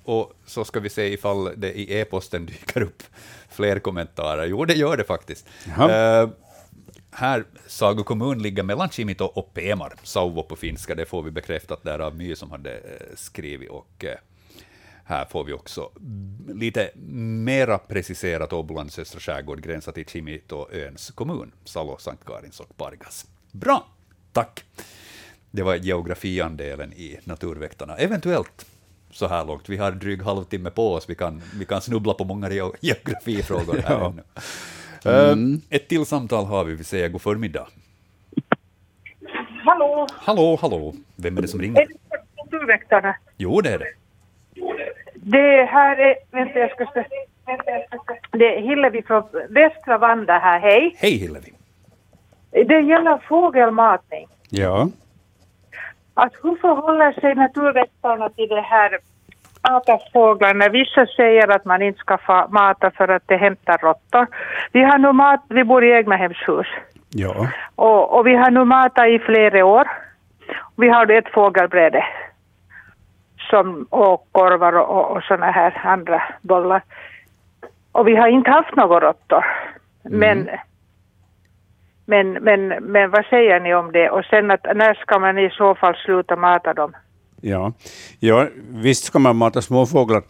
och så ska vi se ifall det i e-posten dyker upp fler kommentarer. Jo, det gör det faktiskt. Jaha. Eh, här, Sago kommun ligger mellan Kimito och Pemar, Sauvo på finska, det får vi bekräftat där av My som hade skrivit. Och, här får vi också lite mera preciserat Åbolands östra skärgård gränsar till Kimitoöns kommun, Salo, Sankt Karins och Pargas. Bra, tack. Det var geografiandelen i Naturväktarna. Eventuellt så här långt. Vi har dryg halvtimme på oss. Vi kan, vi kan snubbla på många geo- geografifrågor här Ja. ännu. Eh, ett till samtal har vi. Vi säger god förmiddag. Hallå, Hallå, hallå. Vem är det som ringer? är det Naturväktarna? Jo, det är det. Det här är, vänta jag ska se. Det är Hillevi från Västra Vanda här, hej. Hej Hillevi. Det gäller fågelmatning. Ja. Att hur förhåller sig naturväktarna till det här mata fåglarna? Vissa säger att man inte ska mata för att det hämtar råttor. Vi har nu mat, vi bor i egnahemshus. Ja. Och, och vi har nu matat i flera år. Vi har ett fågelbräde som, och korvar och, och, såna här andra bollar. Och vi har inte haft några råttor. Men, men, men, men vad säger ni om det? Och sen att när ska man i så fall sluta mata dem? Ja. ja, visst ska man mata småfåglar.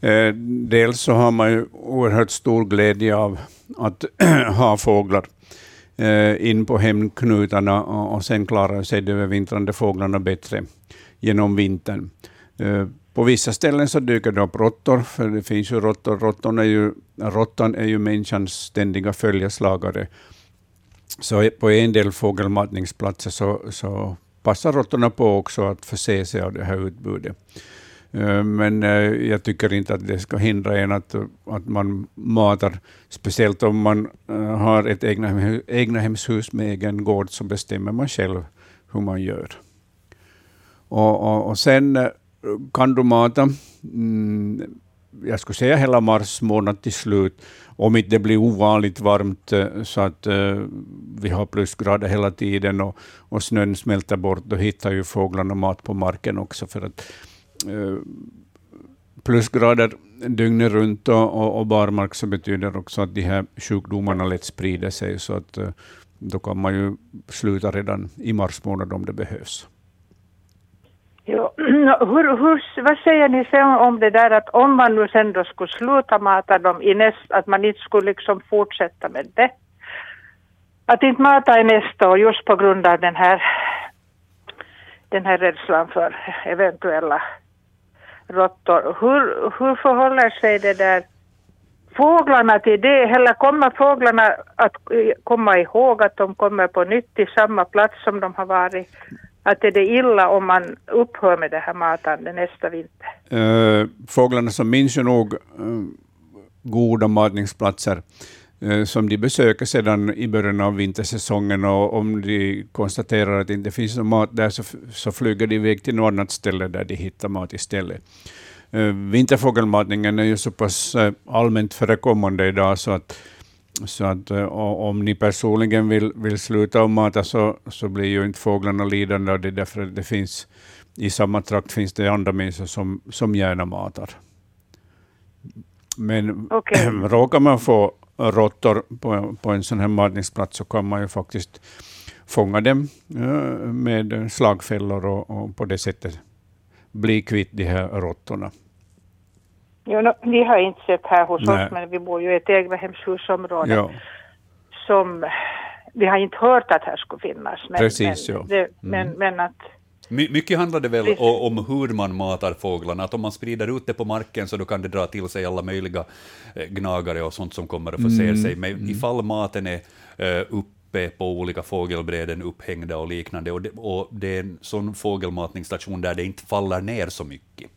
Eh, dels så har man ju oerhört stor glädje av att ha fåglar eh, in på hemknutarna och, och sen klarar sig de övervintrande fåglarna bättre genom vintern. Eh, på vissa ställen så dyker det upp råttor, för det finns ju råttor. Råttan är ju, råttan är ju människans ständiga följeslagare. Så på en del fågelmatningsplatser så, så passar råttorna på också att förse sig av det här utbudet. Eh, men eh, jag tycker inte att det ska hindra en att, att man matar, speciellt om man har ett egna, egnahemshus med egen gård, så bestämmer man själv hur man gör. Och, och, och sen eh, kan du mata, mm, jag skulle säga hela mars månad till slut, om inte det blir ovanligt varmt eh, så att uh, eh, vi har plusgrader hela tiden och, och snön smälter bort, då hittar ju fåglarna mat på marken också. för att eh, uh, Plusgrader dygnet runt och, och, och barmark så betyder också att de här sjukdomarna lätt sprider sig, så att uh, då kan man ju sluta redan i mars månad om det behövs. Jo, hur, hur, vad säger ni sen om det där att om man nu sen då skulle sluta mata dem i nästa, att man inte skulle liksom fortsätta med det? Att inte mata i nästa år just på grund av den här, den här rädslan för eventuella råttor. Hur, hur förhåller sig det där fåglarna till det? Eller kommer fåglarna att komma ihåg att de kommer på nytt till samma plats som de har varit? Att är det illa om man upphör med det här matandet nästa vinter? Eh, fåglarna som minns ju nog eh, goda matningsplatser eh, som de besöker sedan i början av vintersäsongen och om de konstaterar att det inte finns någon mat där så, så flyger de iväg till något annat ställe där de hittar mat istället. Eh, vinterfågelmatningen är ju så pass eh, allmänt förekommande idag så att så att eh, om ni personligen vill, vill sluta att mata så, så blir ju inte fåglarna lidande av det, därför att det finns i samma trakt finns det andra människor som, som gärna matar. Men Okej. råkar man få råttor på, på en sån här matningsplats så kan man ju faktiskt fånga dem eh, med slagfällor och, och på det sättet bli kvitt de här råttorna. Jo, no, vi har inte sett här hos Nej. oss, men vi bor ju i ett egnahemshusområde Ja, som vi har inte hört att här skulle finnas. Men, Precis, men, ja. det, men, men att My, mycket handlar det väl Precis. om hur man matar fåglarna, att om man sprider ut det på marken så då kan det dra till sig alla möjliga eh, gnagare och sånt som kommer och förser sig. Men ifall maten är eh, upp uppe på olika fågelbräden upphängda och liknande. Och det, och det är en sån fågelmatningsstation där det inte faller ner så mycket.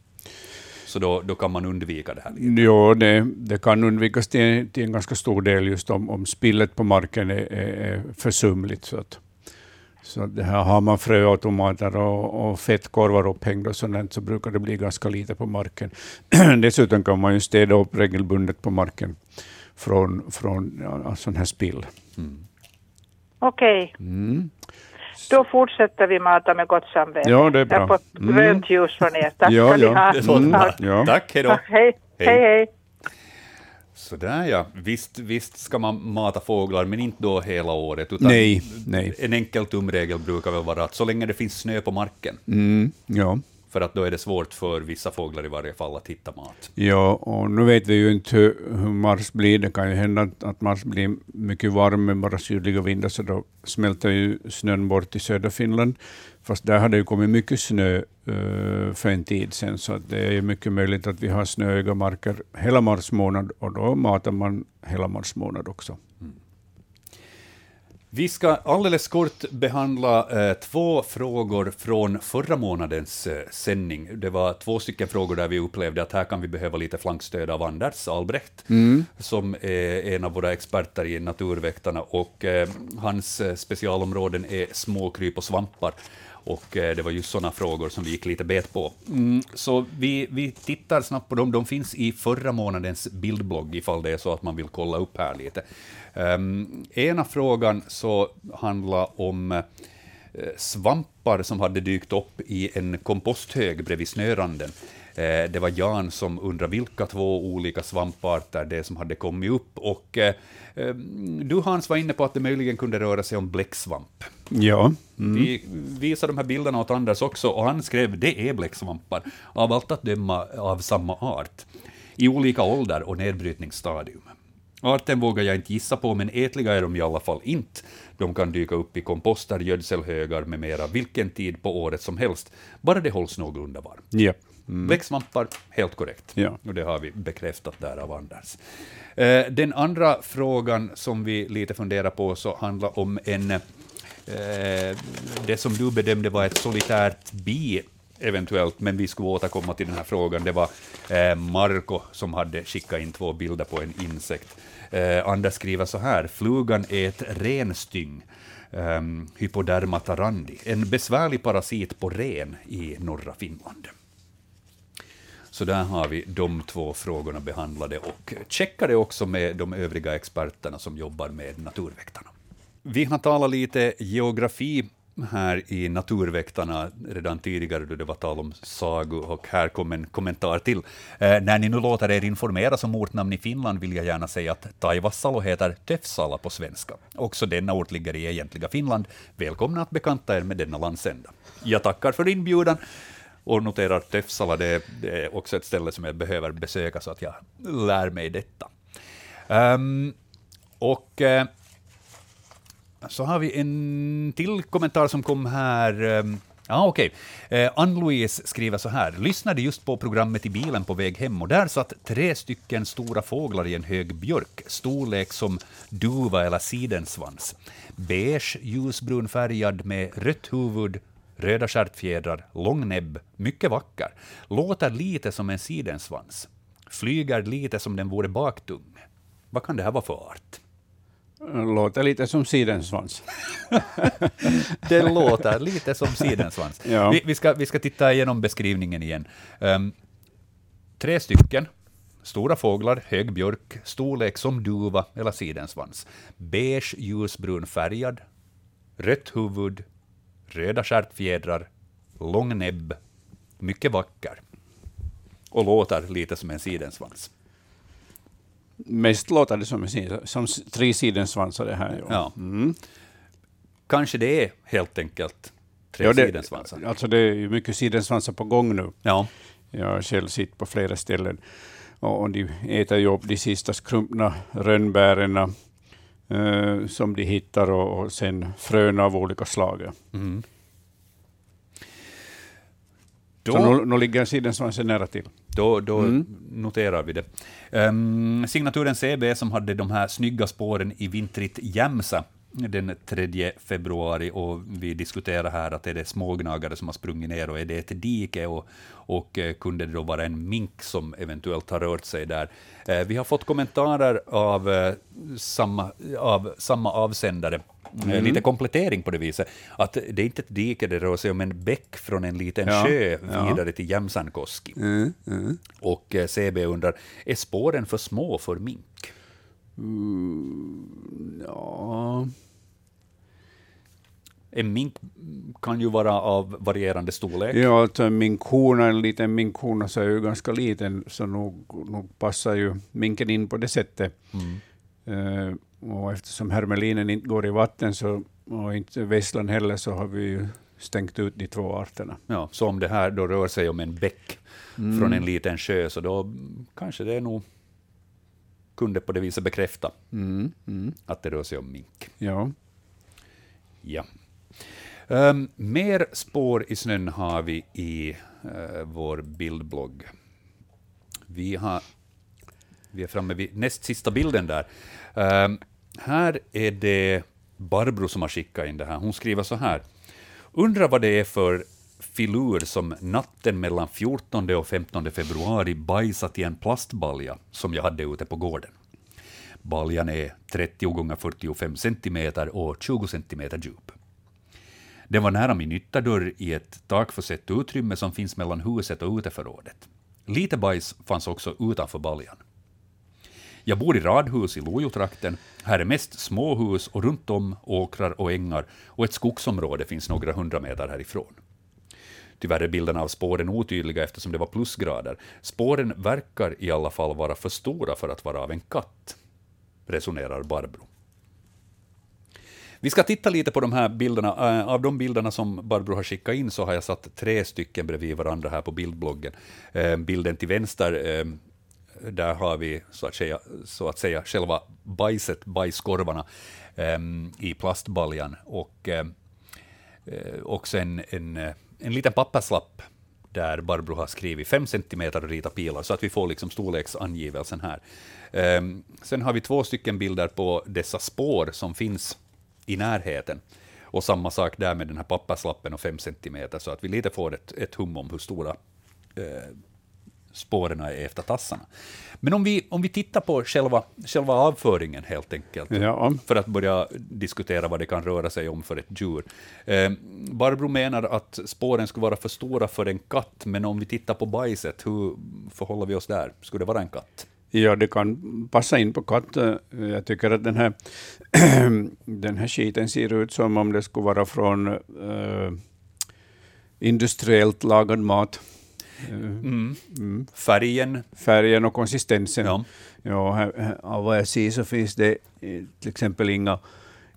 Så då, då kan man undvika det här. Lite. Jo, det, det kan undvikas till, till en ganska stor del just om, om spillet på marken är, är, är försumligt. Så, att, så det här har man fröautomater och, och fettkorvar upphängda och sådant, så brukar det bli ganska lite på marken. Dessutom kan man ju städa upp regelbundet på marken från, från ja, sån här spill. Mm. Okej. Mm. Då fortsätter vi mata med gott samvete. Ja, det är Jag bra. har fått Mm. grönt ljus från er. Tack Ja, ska ni ja. ha. Det låter Mm, ja. Tack, hej då. Hej. hej, hej. Sådär ja, visst, visst ska man mata fåglar, men inte då hela året. Utan Nej, nej. En enkel tumregel brukar väl vara att så länge det finns snö på marken, Mm, ja för att då är det svårt för vissa fåglar i varje fall att hitta mat. Ja, och nu vet vi ju inte hur, hur Mars blir. Det kan ju hända att, Mars blir mycket varm med bara sydliga vindar, så då smälter ju snön bort i södra Finland. Fast där har det ju kommit mycket snö uh, för en tid sedan, så att det är mycket möjligt att vi har snöiga marker hela mars månad, och då matar man hela mars månad också. Vi ska alldeles kort behandla eh, två frågor från förra månadens eh, sändning. Det var två stycken frågor där vi upplevde att här kan vi behöva lite flankstöd av Anders Albrecht, som är en av våra experter i Naturväktarna, och eh, hans eh, specialområden är småkryp och svampar. Och eh, det var just sådana frågor som vi gick lite bet på. Mm, så vi, vi tittar snabbt på dem. De finns i förra månadens bildblogg, ifall det är så att man vill kolla upp här lite. Um, ena frågan så handlar om eh, svampar som hade dykt upp i en komposthög bredvid snöranden. Eh, det var Jan som undrade vilka två olika svamparter det är som hade kommit upp. Och du Hans var inne på att det möjligen kunde röra sig om bläcksvamp. Ja, Vi visade de här bilderna åt Anders också, och han skrev det är bläcksvampar, av allt att döma av samma art, i olika ålder och nedbrytningsstadium. Arten vågar jag inte gissa på, men ätliga är de i alla fall inte. De kan dyka upp i komposter, gödselhögar med mera vilken tid på året som helst, bara det hålls någorlunda varmt. Ja. Bläcksvampar, helt korrekt. Ja. Och det har vi bekräftat där av Anders. Eh, den andra frågan som vi lite funderar på så handlar om en, eh, det som du bedömde var ett solitärt bi eventuellt, men vi skulle återkomma till den här frågan. Det var eh, Marco som hade skickat in två bilder på en insekt. Eh, Anders skriver så här, flugan är ett renstyng, um, Hypoderma tarandi, en besvärlig parasit på ren i norra Finland. Så där har vi de två frågorna behandlade och checkade också med de övriga experterna som jobbar med Naturväktarna. Vi har talat lite geografi här i Naturväktarna redan tidigare då det var tal om Sagu och här kom en kommentar till. Eh, när ni nu låter er informeras om ortnamn i Finland vill jag gärna säga att Taivassalo heter Töfsala på svenska. Också denna ort ligger i egentliga Finland. Välkomna att bekanta er med denna landsända. Jag tackar för inbjudan och noterar att Töfsala det är, det är också ett ställe som jag behöver besöka så att jag lär mig detta. Um, och uh, så har vi en till kommentar som kom här. Um, Ja, okej. Eh, Ann-Louise skriver så här. Lyssnade just på programmet i bilen på väg hem och där satt tre stycken stora fåglar i en hög björk, storlek som duva eller sidensvans. Beige, ljusbrun färgad med rött huvud, röda stjärtfjädrar, lång näbb, mycket vacker. Låter lite som en sidensvans. Flyger lite som den vore baktung. Vad kan det här vara för art? Låter lite som sidensvans. Det låter lite som sidensvans. Ja. Vi, vi, ska, vi ska titta igenom beskrivningen igen. Ehm, tre stycken, stora fåglar, hög björk, storlek som duva eller sidensvans. Beige ljusbrun färgad, rött huvud, röda stjärtfjädrar, lång näbb, mycket vacker. Och låter lite som en sidensvans. Mest låter det som, en som tre sidensvansar det här. Ja. Mm. Kanske det är helt enkelt tre Ja, det, sidensvansar. alltså det är ju mycket sidensvansar på gång nu. Ja. Jag har själv sett på flera ställen. Och och de äter ju upp de sista skrumpna rönnbären eh, som de hittar och, och sen frön av olika slag. Mm. Så Då- nu, nu ligger sidensvansen nära till. Då, då Mm. noterar vi det. Um, signaturen CB som hade de här snygga spåren i vintrigt Jämsa den 3 februari och vi diskuterar här att är det smågnagare som har sprungit ner och är det ett dike och, och eh, kunde det då vara en mink som eventuellt har rört sig där. Eh, vi har fått kommentarer av, eh, samma, av samma avsändare Mm. Lite komplettering på det viset, att det är inte ett dike, det rör sig om en bäck från en liten ja, sjö vidare ja. till Jämsankoski. Mm, mm. Och CB undrar, är spåren för små för mink? Mm, ja... En mink kan ju vara av varierande storlek. Ja, alltså en minkhona, en liten minkhona, så är ju ganska liten, så nog, nog passar ju minken in på det sättet. Mm. Uh, och eftersom hermelinen inte går i vatten, så, och inte vesslan heller, så har vi ju stängt ut de två arterna. Ja, så om det här då rör sig om en bäck mm. från en liten sjö, så då kanske det är nog kunde på det viset bekräfta mm, mm. att det rör sig om mink. Ja. ja. Um, mer spår i snön har vi i uh, vår bildblogg. Vi, har, vi är framme vid näst sista bilden där. Um, här är det Barbro som har skickat in det här. Hon skriver så här. Undrar vad det är för filur som natten mellan 14 och 15 februari bajsat i en plastbalja som jag hade ute på gården. Baljan är 30 gånger 45 cm och 20 cm djup. Den var nära min ytterdörr i ett takförsett utrymme som finns mellan huset och uteförrådet. Lite bajs fanns också utanför baljan. Jag bor i radhus i Lojotrakten. Här är mest småhus och runt om åkrar och ängar och ett skogsområde finns några hundra meter härifrån. Tyvärr är bilderna av spåren otydliga eftersom det var plusgrader. Spåren verkar i alla fall vara för stora för att vara av en katt, resonerar Barbro. Vi ska titta lite på de här bilderna. Eh, av de bilderna som Barbro har skickat in så har jag satt tre stycken bredvid varandra här på bildbloggen. Eh, bilden till vänster, eh, där har vi så att säga, så att säga själva bajset, bajskorvarna i plastbaljan och också en, en en liten papperslapp där Barbro har skrivit 5 cm och ritat pilar, så att vi får liksom storleksangivelsen här. Um, sen har vi två stycken bilder på dessa spår som finns i närheten. Och samma sak där med den här papperslappen och 5 cm, så att vi lite får ett, ett hum om hur stora eh, spåren är efter tassarna. Men om vi, om vi tittar på själva, själva avföringen helt enkelt, ja. för att börja diskutera vad det kan röra sig om för ett djur. Eh, Barbro menar att spåren skulle vara för stora för en katt, men om vi tittar på bajset, hur förhåller vi oss där? Skulle det vara en katt? Ja, det kan passa in på katt. Jag tycker att den här, den här skiten ser ut som om det skulle vara från äh, industriellt lagad mat. Mm. Mm. Färgen? Färgen och konsistensen. Ja. Ja, här, av vad jag ser så finns det eh, till exempel inga,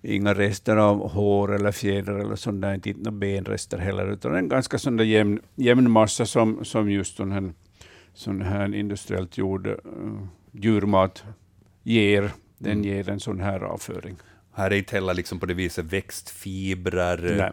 inga rester av hår eller fjädrar eller sånt där, inte några benrester heller, utan en ganska sån där jämn, jämn massa som, som just sån här, sån här industriellt gjord uh, djurmat ger. Den mm. ger en sån här avföring. Här är inte heller liksom på det viset växtfibrer, Nej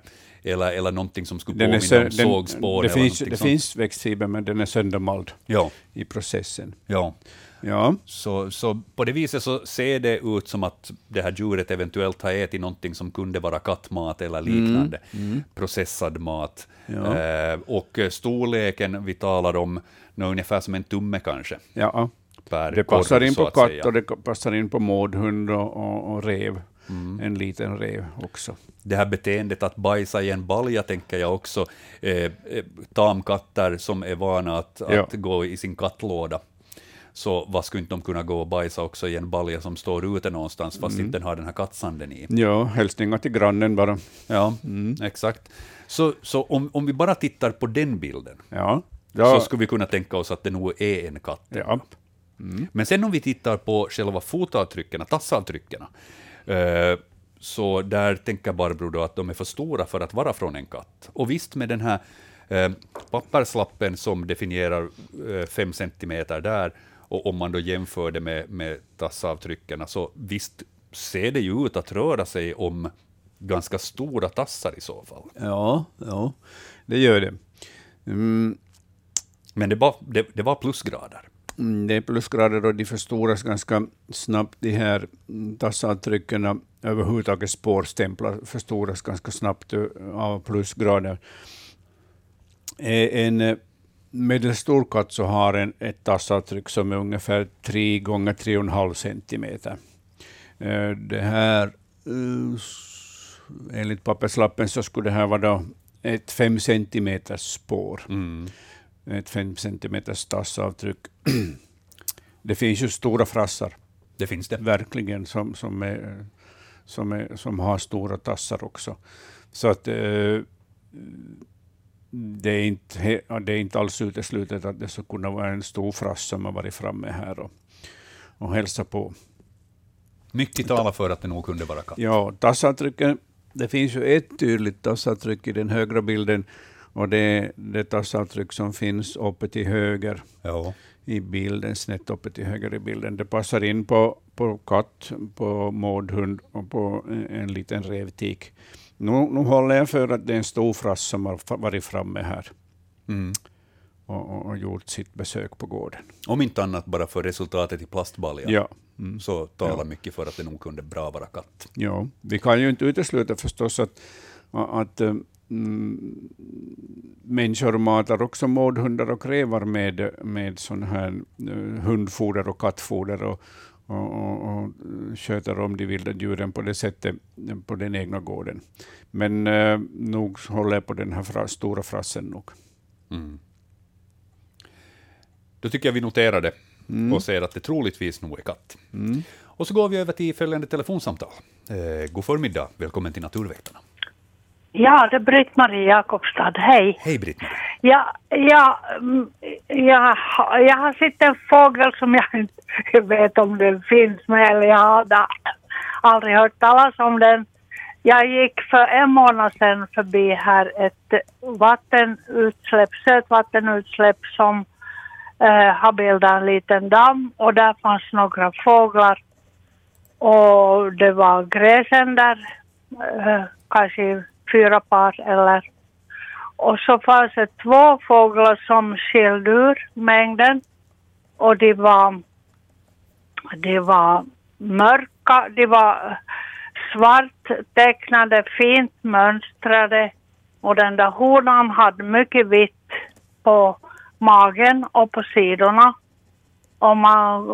eller, eller någonting som skulle den påminna om sågspår. Det, finns, det finns växtfiber, men den är söndermald ja. i processen. Ja. Ja. Så, så på det viset så ser det ut som att det här djuret eventuellt har ätit någonting som kunde vara kattmat eller liknande, mm. Mm. processad mat. Ja. Eh, och storleken vi talar om, ungefär som en tumme kanske. Ja. det passar korv, in på katt och det passar in på mårdhund och, och, och rev. Mm. En liten rev också det här beteendet att bajsa i en balja, tänker jag också, eh, eh, tamkatter som är vana att, ja. att gå i sin kattlåda. Så vad skulle inte de kunna gå och bajsa också i en balja som står ute någonstans, fast mm. inte den har den här kattsanden i? Ja, hälsningar till grannen bara. Ja, mm. exakt. Så, så om, om vi bara tittar på den bilden, ja. Ja. så skulle vi kunna tänka oss att det nog är en katt. Ja. Mm. Men sen om vi tittar på själva fotavtrycken, tassavtrycken, så där tänker Barbro då att de är för stora för att vara från en katt. Och visst, med den här eh, papperslappen som definierar eh, fem centimeter där, och om man då jämför det med, med tassavtrycken, så visst ser det ju ut att röra sig om ganska stora tassar i så fall. Ja, ja det gör det. Mm. Men det var, det, det var plusgrader. Mm, det är plusgrader och de förstoras ganska snabbt. De här tassavtrycken överhuvudtaget spårstämplar förstoras ganska snabbt eh, av plusgrader. Eh, en eh, medelstor katt så har en, ett tassavtryck som är ungefär 3 gånger 3,5 centimeter. Det här, enligt papperslappen så skulle det här vara då ett 5 centimeters spår. Mm. Ett 5 centimeters tassavtryck. det finns ju stora frassar. Det finns det. Verkligen, som, som, är, som, är, som har stora tassar också. Så att eh, det är, inte, det är inte alls uteslutet att det skulle kunna vara en stor frass som har varit framme här och, och hälsat på. Mycket talar för att det nog kunde vara katt. Ja, tassavtrycken, det finns ju ett tydligt tassavtryck i den högra bilden, och det det tassavtryck som finns uppe till höger ja. i bilden, snett uppe till höger i bilden. Det passar in på, på katt, på mårdhund och på en liten revtik. Nu, nu håller jag för att det är en stor frass som har varit framme här. Mm. Och, och, och, gjort sitt besök på gården. Om inte annat bara för resultatet i plastbaljan, ja. Mm. så talar ja. mycket för att det nog kunde bra vara katt. Ja, vi kan ju inte utesluta förstås att, att mm, människor matar också mårdhundar och rävar med, med sån här uh, hundfoder och kattfoder och, och, och, och sköter om de vilda djuren på det sättet på den egna gården. Men uh, nog håller jag på den här fra, stora frassen nog. Mm. Då tycker jag vi noterar det mm. och ser att det troligtvis nog är katt. Mm. Och så går vi över till följande telefonsamtal. Eh, god förmiddag, välkommen till Naturvetarna. Ja, det är Britt-Marie Jakobstad. Hej. Hej Britt-Marie. Ja, ja, mm, ja, jag har sett en fågel som jag inte vet om den finns med eller jag har aldrig hört talas om den. Jag gick för en månad sedan förbi här ett vattenutsläpp, sötvattenutsläpp som eh, har bildat en liten damm och där fanns några fåglar och det var gräsänder, eh, kanske fyra par eller och så fanns det två fåglar som skilde ur mängden. Och de var, de var mörka, de var svart tecknade, fint mönstrade. Och den där honan hade mycket vitt på magen och på sidorna. Och man,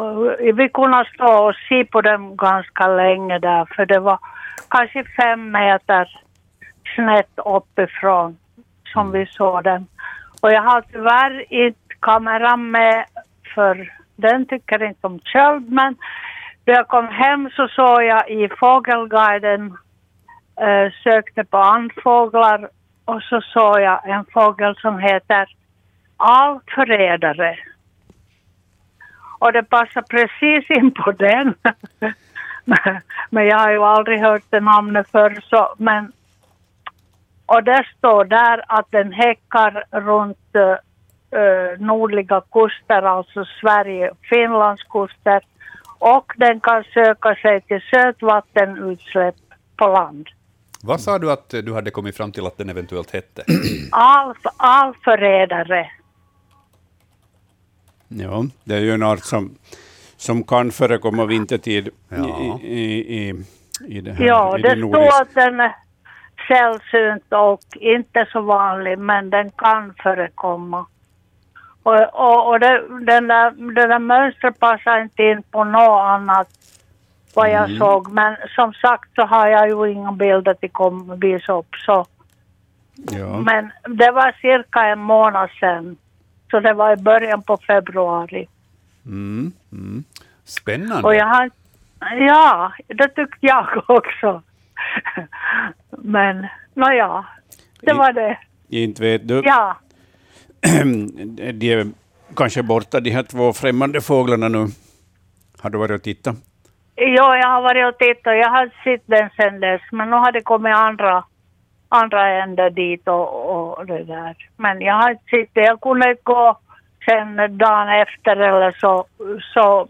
vi kunde stå och se på dem ganska länge där för det var kanske fem meter snett uppifrån som vi såg den. Och jag har tyvärr inte kameran med för den tycker inte om köld men när jag kom hem så såg jag i Fågelguiden, eh, sökte på andfåglar och så såg jag en fågel som heter alförrädare. Och det passar precis in på den. men jag har ju aldrig hört det namnet förr så, men och det står där att den häckar runt uh, nordliga kuster, alltså Sverige, Finlands kuster. Och den kan söka sig till sötvattenutsläpp på land. Vad sa du att du hade kommit fram till att den eventuellt hette? Alf, alförrädare. Ja, det är ju en art som, som kan förekomma vintertid ja. i, i, i, i det här. Ja, i det, det står att den är sällsynt och inte så vanlig, men den kan förekomma. Och, och, och det, den där, det där mönstret passar inte in på något annat vad jag mm. såg. Men som sagt så har jag ju inga bilder till kom visa upp. Så. Ja. Men det var cirka en månad sedan. Så det var i början på februari. Mm. Mm. Spännande. Och jag har, ja, det tyckte jag också. Men nåja, det var det. Inte vet du. Ja. De är kanske borta, de här två främmande fåglarna nu. Har du varit och tittat? Jo, jag har varit och tittat. Jag har sett den sen dess, men nu har det kommit andra, andra ändar dit och, och det där. Men jag har inte sett det. Jag kunde gå sen dagen efter eller så, så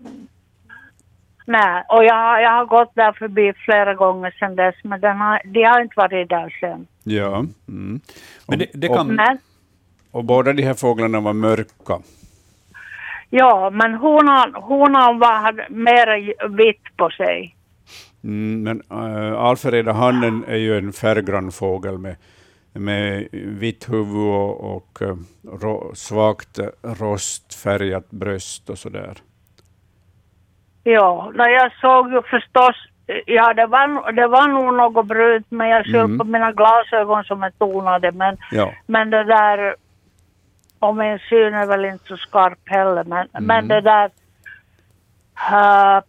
Nej, och jag, jag har gått där förbi flera gånger sedan dess, men den har, de har inte varit där sen. Ja. Mm. Men det, det kan... och, och båda de här fåglarna var mörka? Ja, men honan, honan var, hade mer vitt på sig. Mm, men äh, alfreda hannen är ju en färggrann fågel med, med vitt huvud och, och uh, ro, svagt rostfärgat bröst och sådär. Ja, när jag såg ju förstås, ja det var, det var nog något brunt men jag såg Mm. på mina glasögon som är tonade men, Ja. men det där, och min syn är väl inte så skarp heller men, Mm. men det där, uh,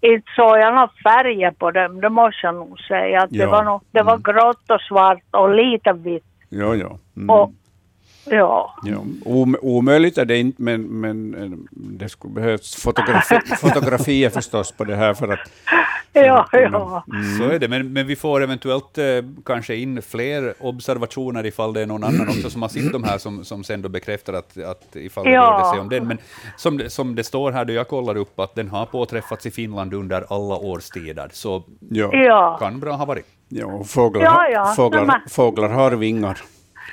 inte såg jag några färger på dem, det måste jag nog säga. Att det Ja. var, nog, det var Mm. grått och svart och lite vitt. Ja, ja. Mm. Och, ja. Ja, om, omöjligt är det inte, men, men eh, det skulle behövas fotografi, fotografier förstås på det här för att... Ja, ja. Så är det, men, men vi får eventuellt eh, kanske in fler observationer ifall det är någon annan också som har sett de här som, som sen då bekräftar att, att ifall det Ja. rörde sig om den. Men som, det- som det står här då jag kollar upp att den har påträffats i Finland under alla årstider, så Ja, kan bra ha varit. ja fåglar, Ja, ja. Fåglar, fåglar har vingar.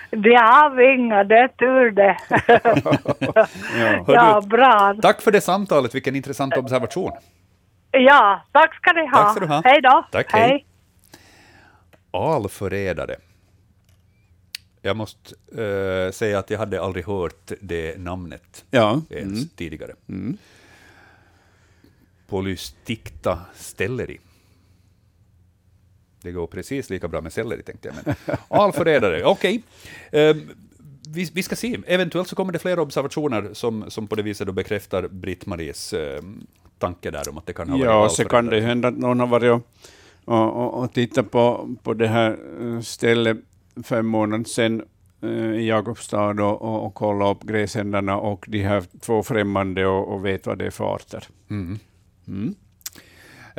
De är tur det. Ja. ja, bra. Tack för det samtalet, vilken intressant observation. Ja, tack ska ni ha. Tack ska du ha. Hej då. Tack, hej. Alförrädare. Jag måste eh, säga att jag hade aldrig hört det namnet Ja. ens Mm. tidigare. Mm. Polysticta stelleri. Det går precis lika bra med selleri, tänkte jag. Men alförrädare, okej. Ehm, vi, vi ska se. Eventuellt så kommer det fler observationer som, som på det viset då bekräftar Britt-Maries eh, tanke där om att det kan ha varit Ja, så kan det hända att någon har varit och, och, och, och tittat på, på det här eh, stället för en månad sedan eh, i Jakobstad och, och, och kollat upp gräsändarna och de här två främmande och, och vet vad det är för arter. Mm. Mm.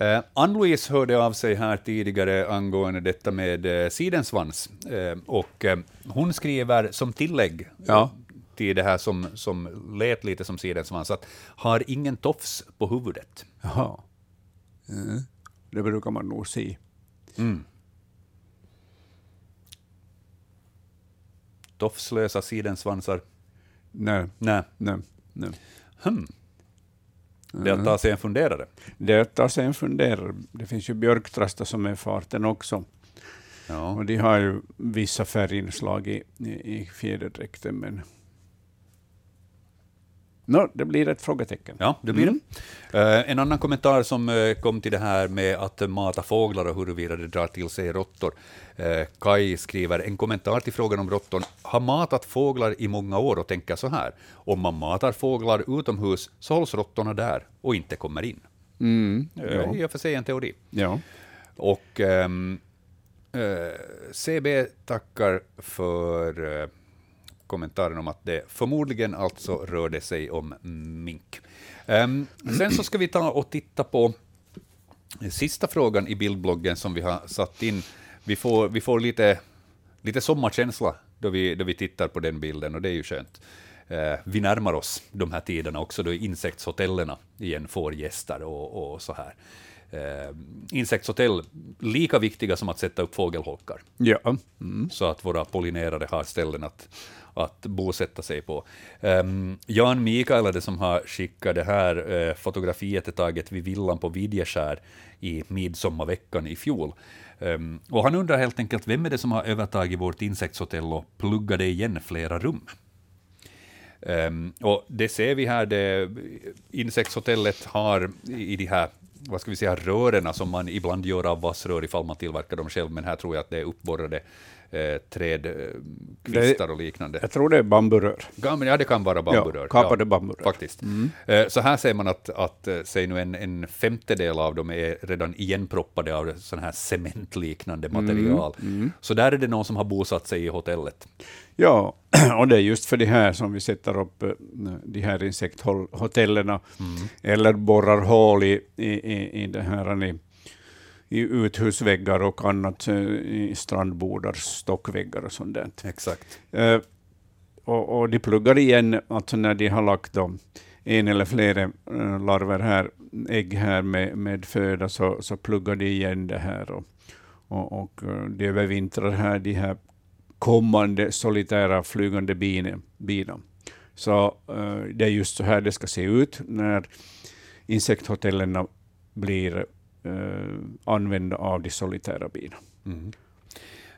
Eh, Ann-Louise hörde av sig här tidigare angående detta med eh, sidensvans. Eh, och eh, hon skriver som tillägg Ja. till det här som, som lät lite som sidensvans, att har ingen tofs på huvudet. Jaha. Mm. Det brukar man nog se. Mm. Tofslösa sidensvansar. Nej, Nej. nej, nej. Hmm. Det är att ta sig en funderare. Det finns ju björktrastar som är farten också. Ja. Och de har ju vissa färginslag i, i, i fjäderdräkten. Men... Nå, det blir ett frågetecken. Ja, det blir det. Eh, en annan kommentar som eh, kom till det här med att mata fåglar och huruvida det drar till sig råttor. Uh, Kai skriver en kommentar till frågan om råttor. Har matat fåglar i många år och tänker så här. Om man matar fåglar utomhus så hålls råttorna där och inte kommer in. Mm, Uh, ja. I och för sig en teori. Ja. Och ehm, eh, CB tackar för eh, kommentaren om att det förmodligen alltså rörde sig om mink. Ehm, sen så ska vi ta och titta på sista frågan i bildbloggen som vi har satt in. Vi får, vi får lite, lite sommarkänsla då vi, då vi tittar på den bilden och det är ju skönt. Eh, vi närmar oss de här tiderna också då insektshotellerna igen får gäster och, och så här. Eh, insektshotell, lika viktiga som att sätta upp fågelholkar Ja. Mm. så att våra pollinerare har ställen att, att bosätta sig på. Um, Jan Mikael är det som har skickat det här uh, fotografiet är taget vid villan på Vidjeskär i midsommarveckan i fjol. Um, och han undrar helt enkelt vem är det som har övertagit vårt insektshotell och pluggade igen flera rum? Um, och det ser vi här, det, insektshotellet har i de här vad ska vi säga, rören som man ibland gör av vassrör ifall man tillverkar dem själv, men här tror jag att det är uppborrade eh, trädkvistar och liknande. Jag tror det är bamburör. Ja, ja, det kan vara bamburör. Ja, kapade bamburör. Faktiskt. Mm. Eh, Så här ser man att, att eh, säg nu en, en femtedel av dem är redan igenproppade av sån här cementliknande material. mm. Så där är det någon som har bosatt sig i hotellet. Ja, och det är just för det här som vi sätter upp eh, de här insekthotellerna, eller borrar hål i, i, i, i det här i, i uthusväggar och annat, eh, i strandbordar, stockväggar och sånt där. Exakt. Eh, och, och de pluggar igen, alltså när de har lagt dem, en eller flera eh, larver här, ägg här med, med föda, så, så pluggar de igen det här. Och, och, och de övervintrar här, de här kommande solitära flygande bina. bina. Så uh, det är just så här det ska se ut när insekthotellen blir Eh, använda av de solitära bina. Mm.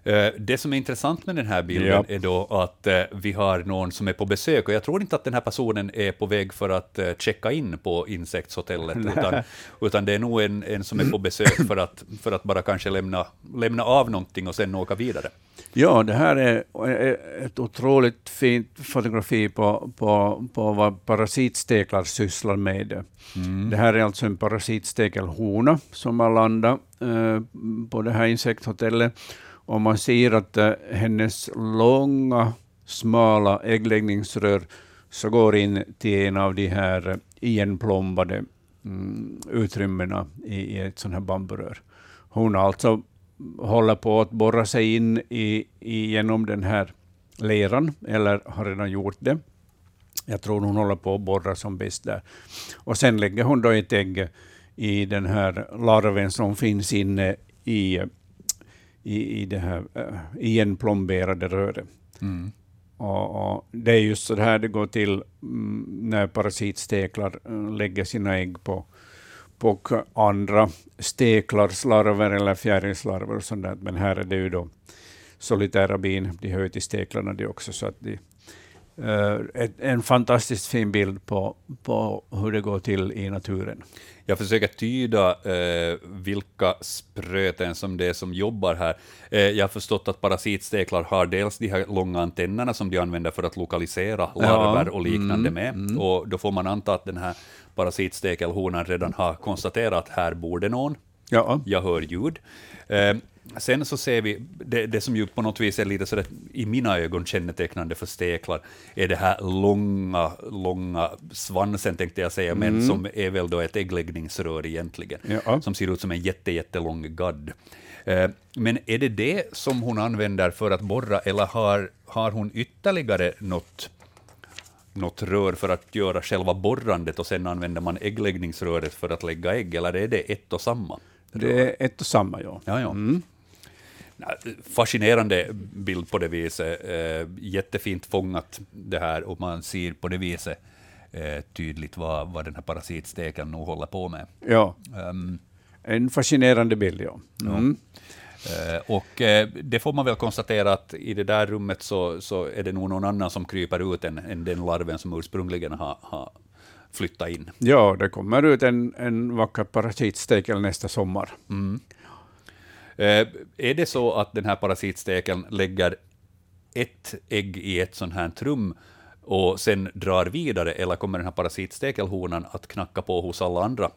Eh, det som är intressant med den här bilden ja. är då att eh, vi har någon som är på besök, och jag tror inte att den här personen är på väg för att eh, checka in på insektshotellet, utan, utan det är nog en, en som är på besök för att, för att bara kanske lämna, lämna av någonting och sen åka vidare. Ja, det här är ett otroligt fint fotografi på, på, på vad parasitsteklar sysslar med. Mm. Det här är alltså en parasitstekelhona som har landat eh, på det här insekthotellet och man ser att eh, hennes långa, smala äggläggningsrör så går in till en av de här eh, igenplombade mm, utrymmena i, i ett sånt här bamburör. Hon alltså håller på att borra sig in i, i, genom den här leran, eller har redan gjort det. Jag tror hon håller på att borra som bäst där. Och sen lägger hon då ett ägg i den här larven som finns inne i eh, i, i det här äh, igenplomberade röret. Mm. Och, och, det är just så här det går till mm, när parasitsteklar äh, lägger sina ägg på, på andra steklars larver eller fjärilslarver och sånt där. Men här är det ju då solitära bin, de hör till steklarna de också, så att de, ett, en fantastiskt fin bild på, på hur det går till i naturen. Jag försöker tyda uh, vilka spröten som det är som jobbar här. Uh, jag har förstått att parasitsteklar har dels de här långa antennerna som de använder för att lokalisera larver ja. och liknande mm, med, mm. och då får man anta att den här parasitstekelhonan redan har konstaterat att här bor det någon. Ja. Jag hör ljud. Sen så ser vi, det, det, som ju på något vis är lite sådär, i mina ögon kännetecknande för steklar, är det här långa, långa svansen tänkte jag säga, mm. men som är väl då ett äggläggningsrör egentligen, ja. som ser ut som en jätte, jättelång gadd. Eh, men är det det som hon använder för att borra, eller har, har hon ytterligare något, något rör för att göra själva borrandet och sen använder man äggläggningsröret för att lägga ägg, eller är det ett och samma? Det är ett och samma, ja. ja, ja. Mm. Fascinerande bild på det viset. Eh, jättefint fångat det här och man ser på det viset eh, tydligt vad, vad den här parasitsteken nog håller på med. Ja, um, en fascinerande bild, ja. Mm. Uh, och det får man väl konstatera att i det där rummet så, så är det nog någon annan som kryper ut än, än den larven som ursprungligen har, har flyttat in. Ja, det kommer ut en, en vacker parasitstekel nästa sommar. Mm. Eh, är det så att den här parasitstekeln lägger ett ägg i ett sånt här rum och sen drar vidare, eller kommer den här parasitstekelhonan att knacka på hos alla andra?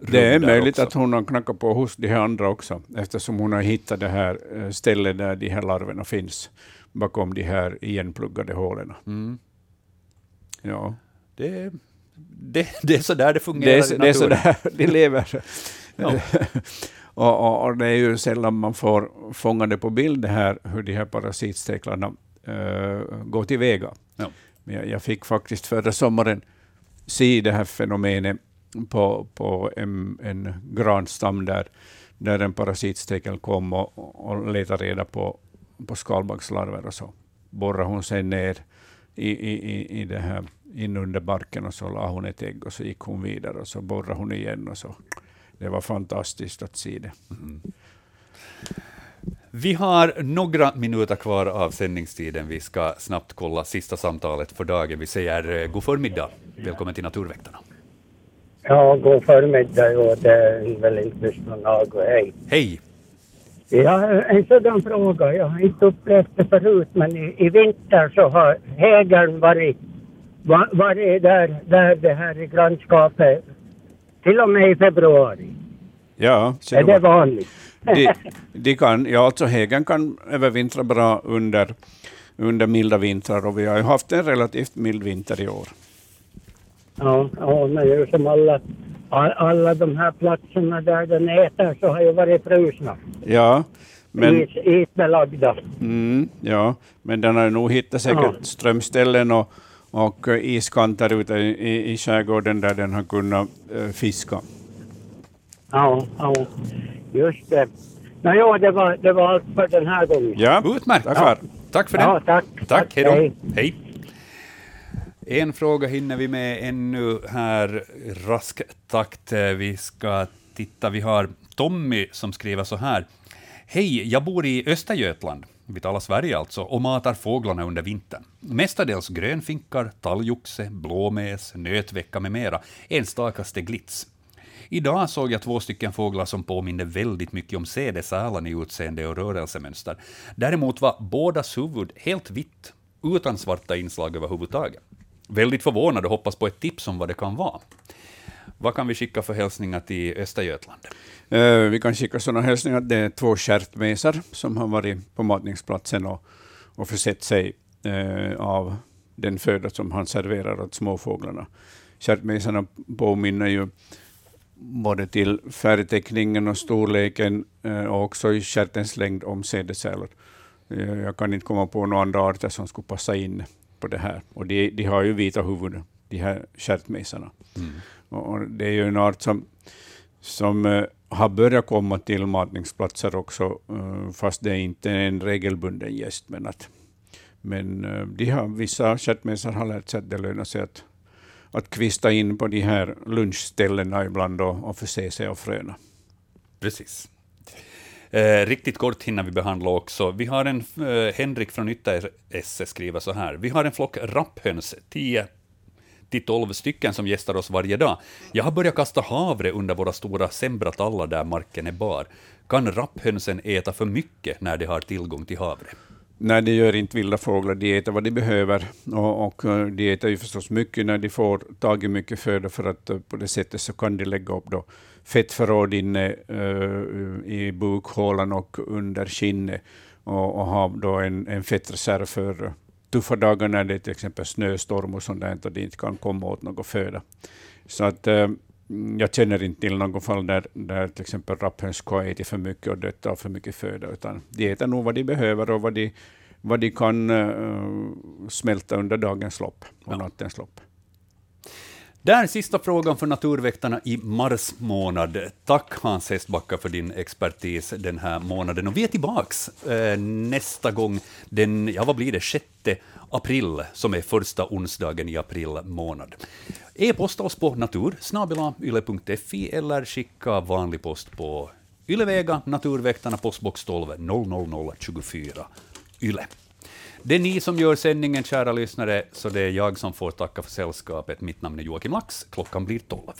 Det är möjligt också? att hon har knackat på hos de här andra också, eftersom hon har hittat det här eh, stället där de här larverna finns, bakom de här igenpluggade hålen. Mm. Ja. Det, det, det är så där det fungerar det är, i naturen. Det är så där de lever. Ja. Och, och, och, det är ju sällan man får fånga det på bild det här, hur de här parasitsteklarna uh, går tillväga. Ja. Men jag, jag, fick faktiskt förra sommaren se det här fenomenet på, på en, en granstam där, där en parasitstekel kom och, och letade reda på, på skalbaggslarver och så borrade hon sig ner i, i, i det här in under barken och så la hon ett ägg och så gick hon vidare och så borrade hon igen och så det var fantastiskt att se det. Mm. Vi har några minuter kvar av sändningstiden. Vi ska snabbt kolla sista samtalet för dagen. Vi säger eh, god förmiddag. Välkommen till Naturväktarna. Ja, god förmiddag och det är väl inte och hej. Hej. Ja, en sådan fråga. Jag har inte upplevt det förut, men i, i vinter så har hägeln varit, varit där, där det här i grannskapet till och med i februari. Ja, är det vanligt? De, de kan, ja, alltså hägen kan övervintra bra under, under milda vintrar och vi har ju haft en relativt mild vinter i år. Ja, ja men ju som alla, alla de här platserna där den äter så har ju varit frusna. Ja, men... Is, isbelagda. Mm, ja, men den har nog hittat säkert ja. strömställen och, och iskanter ute i, i skärgården där den har kunnat äh, fiska. Ja, ja, just det. Nå, ja, det var, det var allt för den här gången. Ja, utmärkt. Tack, ja. tack för det. Ja, tack. Tack, hej då. Hej. hej. En fråga hinner vi med ännu här, rask takt. Vi ska titta, vi har Tommy som skriver så här. Hej, jag bor i Östergötland, vi talar Sverige alltså, och matar fåglarna under vintern. Mestadels grönfinkar, talgoxe, blåmes, nötvecka med mera, enstakaste glits. Idag såg jag två stycken fåglar som påminner väldigt mycket om sädesärlan i utseende och rörelsemönster. Däremot var bådas huvud helt vitt, utan svarta inslag överhuvudtaget. Väldigt förvånad och hoppas på ett tips om vad det kan vara. Vad kan vi skicka för hälsningar till Östergötland? Uh, vi kan skicka sådana hälsningar. Det är två stjärtmesar som har varit på matningsplatsen och, och försett sig uh, av den föda som han serverar åt småfåglarna. Stjärtmesarna påminner ju både till färgteckningen och storleken uh, och också i stjärtens längd om sädesärlor. Jag kan inte komma på några andra arter som skulle passa in på det här. Och de, de har ju vita huvuden, de här stjärtmesarna. Mm. Och det är ju en art som, som uh, har börjat komma till matningsplatser också, uh, fast det är inte är en regelbunden gäst. Men, att, men uh, de har, vissa stjärtmesar har lärt sig att det lönar sig att, att kvista in på de här lunchställena ibland och, och förse sig av fröna. Precis. Eh, riktigt kort hinner vi behandla också. Vi har en, eh, Henrik från Ytter-Esse skriver så här. Vi har en flock rapphöns, 10 till 12 stycken som gästar oss varje dag. Jag har börjat kasta havre under våra stora sembratallar där marken är bar. Kan rapphönsen äta för mycket när de har tillgång till havre? Nej, det gör inte vilda fåglar. De äter vad de behöver. Och, och eh, de äter ju förstås mycket när de får tag i mycket föda, för att eh, på det sättet så kan de lägga upp då fettförråd inne uh, eh, i bukhålan och under skinnet och, och ha då en, en fettreserv för tuffa dagar när det är till exempel snöstorm och sånt där, och de inte kan komma åt någon föda. Så att, uh, jag känner inte till någon fall där, där till exempel rapphöns har ätit för mycket och dött av för mycket föda, utan de äter nog vad de behöver och vad de, vad de kan uh, smälta under dagens lopp och ja. nattens lopp. Där sista frågan för Naturväktarna i mars månad. Tack Hans Hestbacka för din expertis den här månaden. Och vi är tillbaks eh, nästa gång, den, ja vad blir det, 6 april, som är första onsdagen i april månad. E-posta oss på natur, eller skicka vanlig post på Ylevega, Naturväktarna, postbox 12 00024 Yle. Det är ni som gör sändningen, kära lyssnare, så det är jag som får tacka för sällskapet. Mitt namn är Joakim Lax. Klockan blir tolv.